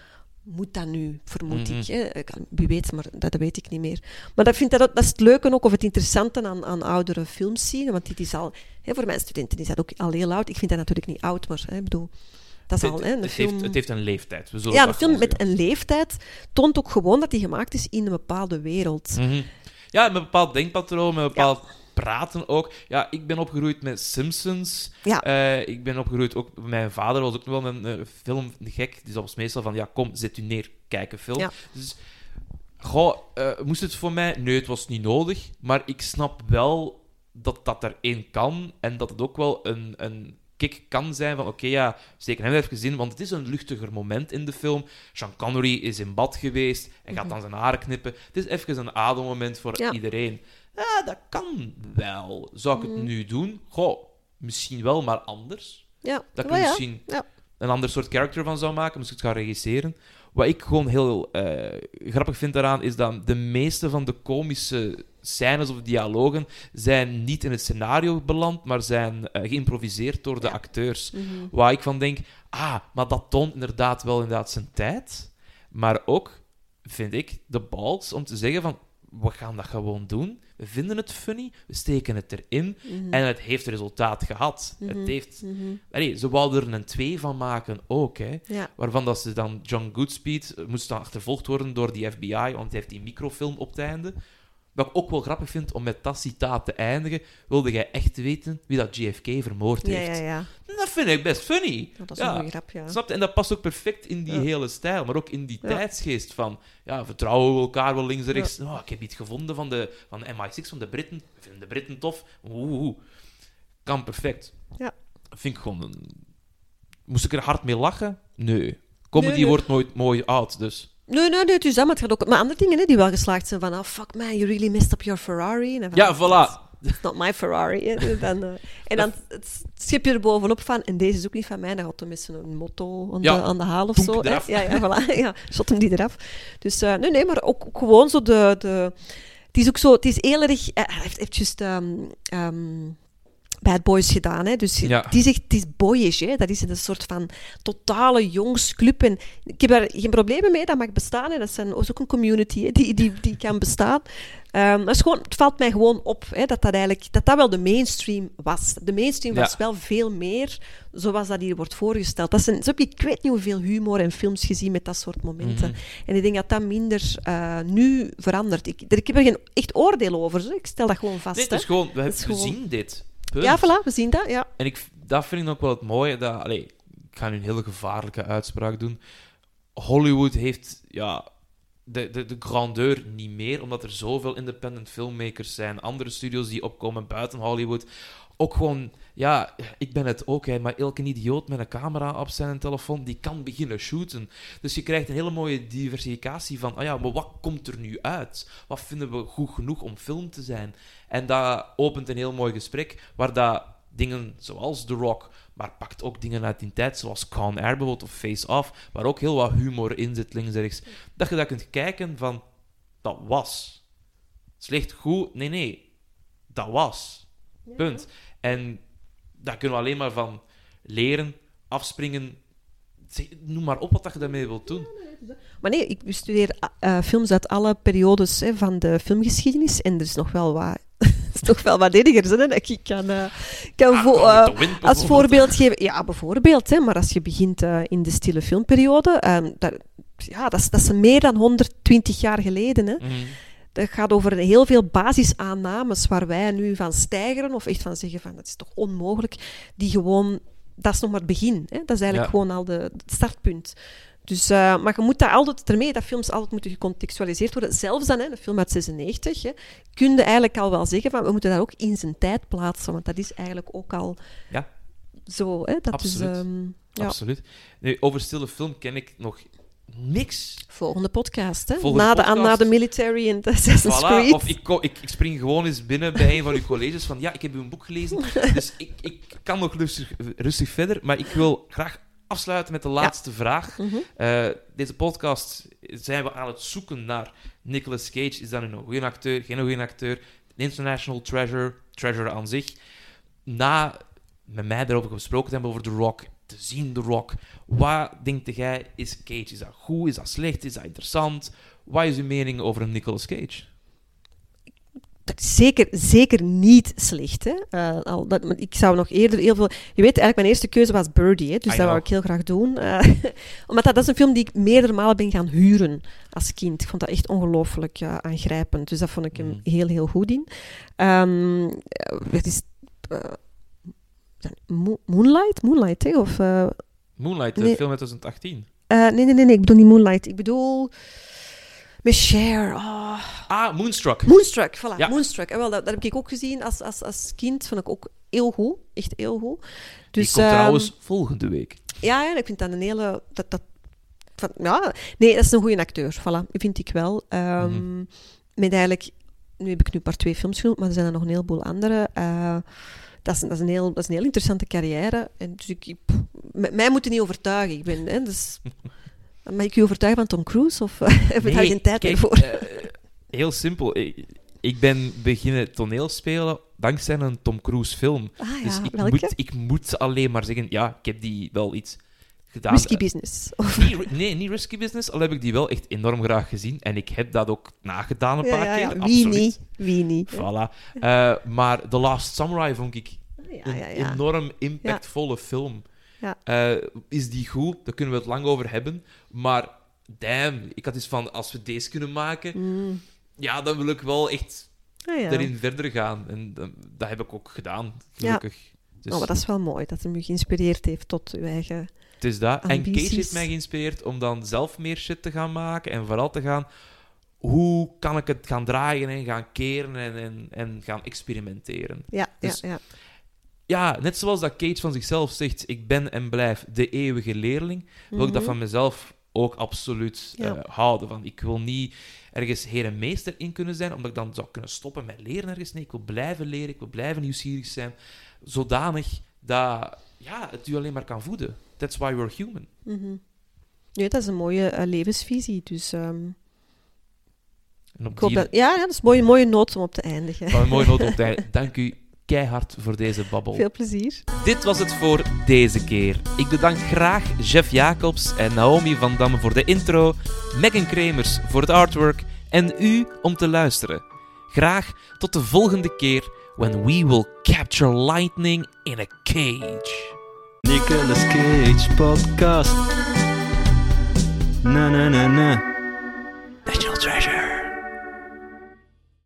moet dat nu, vermoed Mhm. ik. Hè? Ik kan- Wie weet, maar dat, dat weet ik niet meer. Maar dat, vind dat, dat is het leuke ook, of het interessante aan, aan oudere films zien. Want dit is al, hè, voor mijn studenten is dat ook al heel oud. Ik vind dat natuurlijk niet oud, maar hè, ik bedoel, dat is al Het, hè, het film... heeft, het heeft een leeftijd. We zullen ja, een film met een leeftijd toont ook gewoon dat die gemaakt is in een bepaalde wereld. Mhm. Ja, met een bepaald denkpatroon, met een bepaald praten ook. Ja, ik ben opgegroeid met Simpsons. Ja. Eh, ik ben opgegroeid ook... Mijn vader was ook nog wel een eh, filmgek. Die was meestal van, ja, kom, zet u neer, kijk een film. Ja. Dus, goh, eh, moest het voor mij... Nee, het was niet nodig. Maar ik snap wel dat dat er één kan. En dat het ook wel een... een kick kan zijn van, oké, ja, zeker hem even gezien, want het is een luchtiger moment in de film. Sean Connery is in bad geweest en gaat dan zijn haren knippen. Het is even een adelmoment voor Mhm. Ja. iedereen. Ja, dat kan wel. Zou ik het Mhm. nu doen? Goh, misschien wel, maar anders. Ja, Dat ik er ja. misschien Ja. een ander soort character van zou maken, ik het gaan regisseren. Wat ik gewoon heel eh, grappig vind daaraan, is dat de meeste van de komische scènes of dialogen zijn niet in het scenario beland, maar zijn eh, geïmproviseerd door de Ja. acteurs. Mhm. Waar ik van denk, ah, maar dat toont inderdaad wel inderdaad zijn tijd. Maar ook, vind ik, de balls om te zeggen van, we gaan dat gewoon doen. We vinden het funny, we steken het erin Mhm. en het heeft resultaat gehad. Het heeft... Mhm. Allee, ze wouden er een twee van maken ook, hè. Ja. Waarvan dat ze dan John Goodspeed moest dan achtervolgd worden door die FBI, want hij heeft die microfilm op het einde. Wat ik ook wel grappig vind om met dat citaat te eindigen, wilde jij echt weten wie dat JFK vermoord Ja, heeft. ja, ja. Dat vind ik best funny. Ja, dat is Ja. een goede grap, ja. Snap je? En dat past ook perfect in die hele stijl, maar ook in die tijdsgeest van ja, vertrouwen we elkaar wel links en rechts. Oh, ik heb iets gevonden van de, van de MI6, van de Britten. Ik vind de Britten tof. Oeh. Kan perfect. Ja. Vind ik gewoon... Moest ik er hard mee lachen? Nee. Comedy Nee, nee. wordt nooit mooi oud, dus... Nee, nee, nee, het is dat, maar het gaat ook... Maar andere dingen hè, die wel geslaagd zijn, van, oh, fuck man, you really messed up your Ferrari. En van, Ja, voilà. It's not my Ferrari. hè. Dan, eh, en dan het schip je er bovenop van, en deze is ook niet van mij, dan gaat hij met zijn motto aan, Ja, de, aan de haal of zo. hè. Ja, ja, voilà. Ja, shot hem die eraf. Dus eh, nee, nee, maar ook, ook gewoon zo de... de het is ook zo, het is heel erg... eh, Hij heeft, heeft juist ehm, ehm, Bad Boys gedaan, hè. Dus Ja. die zegt, het is boyish, hè. Dat is een soort van totale jongensclub. En ik heb daar geen problemen mee, dat mag bestaan. Hè. Dat zijn, is ook een community hè, die, die, die kan bestaan. Het, is gewoon, het valt mij gewoon op hè, dat, dat, eigenlijk, dat dat wel de mainstream was. De mainstream Ja. was wel veel meer zoals dat hier wordt voorgesteld. Dat zijn, zo heb ik, ik weet niet hoeveel humor en films gezien met dat soort momenten. Mhm. En ik denk dat dat minder eh, nu verandert. Ik, ik heb er geen echt oordeel over. Zo. Ik stel dat gewoon vast. Nee, het hè. is gewoon... We, Het is we gewoon- zien dit. Punt. Ja, voilà, we zien dat. Ja. En ik, dat vind ik ook wel het mooie. Dat, allee, ik ga nu een hele gevaarlijke uitspraak doen. Hollywood heeft ja, de, de, de grandeur niet meer, omdat er zoveel independent filmmakers zijn, andere studios die opkomen buiten Hollywood. Ook gewoon, ja, ik ben het ook, hè, maar elke idioot met een camera op zijn telefoon, die kan beginnen shooten. Dus je krijgt een hele mooie diversificatie van, ah ja, maar wat komt er nu uit? Wat vinden we goed genoeg om film te zijn? En dat opent een heel mooi gesprek, waar dat dingen zoals The Rock, maar pakt ook dingen uit die tijd, zoals Con Air bijvoorbeeld, of Face Off, waar ook heel wat humor in zit, links en rechts. Dat je dat kunt kijken van, dat was. Slecht, goed, nee, nee. Dat was. Punt. En daar kunnen we alleen maar van leren, afspringen. Noem maar op wat je daarmee wilt doen. Maar nee, ik bestudeer eh, films uit alle periodes hè, van de filmgeschiedenis. En er is nog wel wat, is nog wel wat hè, dat ik kan, eh, kan Ah, eh, Wind als voorbeeld geven. Ja, bijvoorbeeld. Hè, maar als je begint eh, in de stille filmperiode, ehm, daar, ja, dat, is, dat is meer dan 120 jaar geleden. Hè. Mhm. Dat gaat over heel veel basisaannames waar wij nu van stijgeren of echt van zeggen van dat is toch onmogelijk. Die gewoon, dat is nog maar het begin. Hè? Dat is eigenlijk Ja. gewoon al de, het startpunt. Dus, eh, maar je moet dat altijd ermee, dat films altijd moeten gecontextualiseerd worden. Zelfs dan, hè, een film uit 96, hè, kun je eigenlijk al wel zeggen van we moeten dat ook in zijn tijd plaatsen, want dat is eigenlijk ook al Ja. zo. Hè? Dat Absoluut. is ehm, ja. Absoluut. Nu, over stille film ken ik nog niks. volgende podcast. Hè? Volgende na, de, podcast. na de military en de Assassin's Voilà, Creed. of ik, ik, ik spring gewoon eens binnen bij een van uw colleges van ja, ik heb uw boek gelezen, dus ik, ik kan nog rustig, rustig verder, maar ik wil graag afsluiten met de laatste vraag. Mhm. Eh, deze podcast zijn we aan het zoeken naar Nicolas Cage. Is dat een goede acteur, geen goede acteur? International treasure, treasure aan zich. Na met mij erover gesproken te hebben over The Rock, te zien The Rock, wat denkt jij is Cage? Is dat goed? Is dat slecht? Is dat interessant? Wat is uw mening over een Nicolas Cage? Dat is zeker, zeker niet slecht. Hè? Eh, al dat, ik zou nog eerder heel veel... Je weet, eigenlijk mijn eerste keuze was Birdie, hè? dus I dat wou know. ik heel graag doen. Eh, omdat dat, dat is een film die ik meerdere malen ben gaan huren als kind. Ik vond dat echt ongelooflijk aangrijpend. Dus dat vond ik hem Mhm. heel, heel goed in. Wat is... eh, Mo- Moonlight? Moonlight, hè? Of... Moonlight, de Nee. film uit 2018. eh, nee, nee, nee, nee, ik bedoel niet Moonlight. Ik bedoel... Met Cher. Oh. Ah, Moonstruck. Moonstruck, voilà, Ja. Moonstruck. En wel, dat, dat heb ik ook gezien als, als, als kind. Vond ik ook heel goed. Echt heel goed. Die Dus, komt ehm, trouwens volgende week. Ja, ja, ik vind dat een hele... Dat, dat, van, ja, nee, dat is een goede acteur. Voilà, vind ik wel. Ehm, Mhm. Met eigenlijk... Nu heb ik nu maar twee films genoemd, maar er zijn er nog een heleboel andere. Eh, dat is, dat, is een heel, dat is een heel interessante carrière. En dus ik, pff, mij moet niet overtuigen. Ik ben, hè, dus, mag ik u overtuigen van Tom Cruise? Of hebben we daar Nee, geen tijd kijk, meer voor? eh, heel simpel. Ik, ik ben beginnen toneelspelen dankzij een Tom Cruise film. ah ja, dus ik welke? moet, ik moet alleen maar zeggen, ja, ik heb die wel iets gedaan. Risky business. Of, Nee, nee, niet Risky Business, al heb ik die wel echt enorm graag gezien. En ik heb dat ook nagedaan een ja, paar ja, keer. Wie niet? Wie niet? Voilà. Eh, maar The Last Samurai vond ik een enorm impactvolle film. Ja. Eh, is die goed? Daar kunnen we het lang over hebben. Maar damn, ik had iets van, als we deze kunnen maken, Mm. ja, dan wil ik wel echt Ah, ja. erin verder gaan. En eh, dat heb ik ook gedaan, gelukkig. Dus Oh, maar dat is wel mooi, dat hem u geïnspireerd heeft tot uw eigen... het is dat. En ambities. heeft mij geïnspireerd om dan zelf meer shit te gaan maken. En vooral te gaan... Hoe kan ik het gaan draaien en gaan keren en, en, en gaan experimenteren? Ja, Dus- ja, ja. Ja, net zoals dat Cage van zichzelf zegt, ik ben en blijf de eeuwige leerling, wil ik dat Mhm. van mezelf ook absoluut Ja. eh, houden. Van, ik wil niet ergens heer en meester in kunnen zijn, omdat ik dan zou kunnen stoppen met leren ergens. Nee, ik wil blijven leren, ik wil blijven nieuwsgierig zijn, zodanig dat ja, het u alleen maar kan voeden. That's why we're human. Mhm. Nee, dat is een mooie eh, levensvisie. Dus ehm, En op ik hoop die dat... Ja, ja, dat is een mooie, mooie noot om op te eindigen. een mooie noot op tijd. Dank u keihard voor deze babbel. Veel plezier. Dit was het voor deze keer. Ik bedank graag Jeff Jacobs en Naomi van Damme voor de intro, Megan Kremers voor het artwork en u om te luisteren. Graag tot de volgende keer when we will capture lightning in a cage. Nicolas Cage podcast. Na na na na.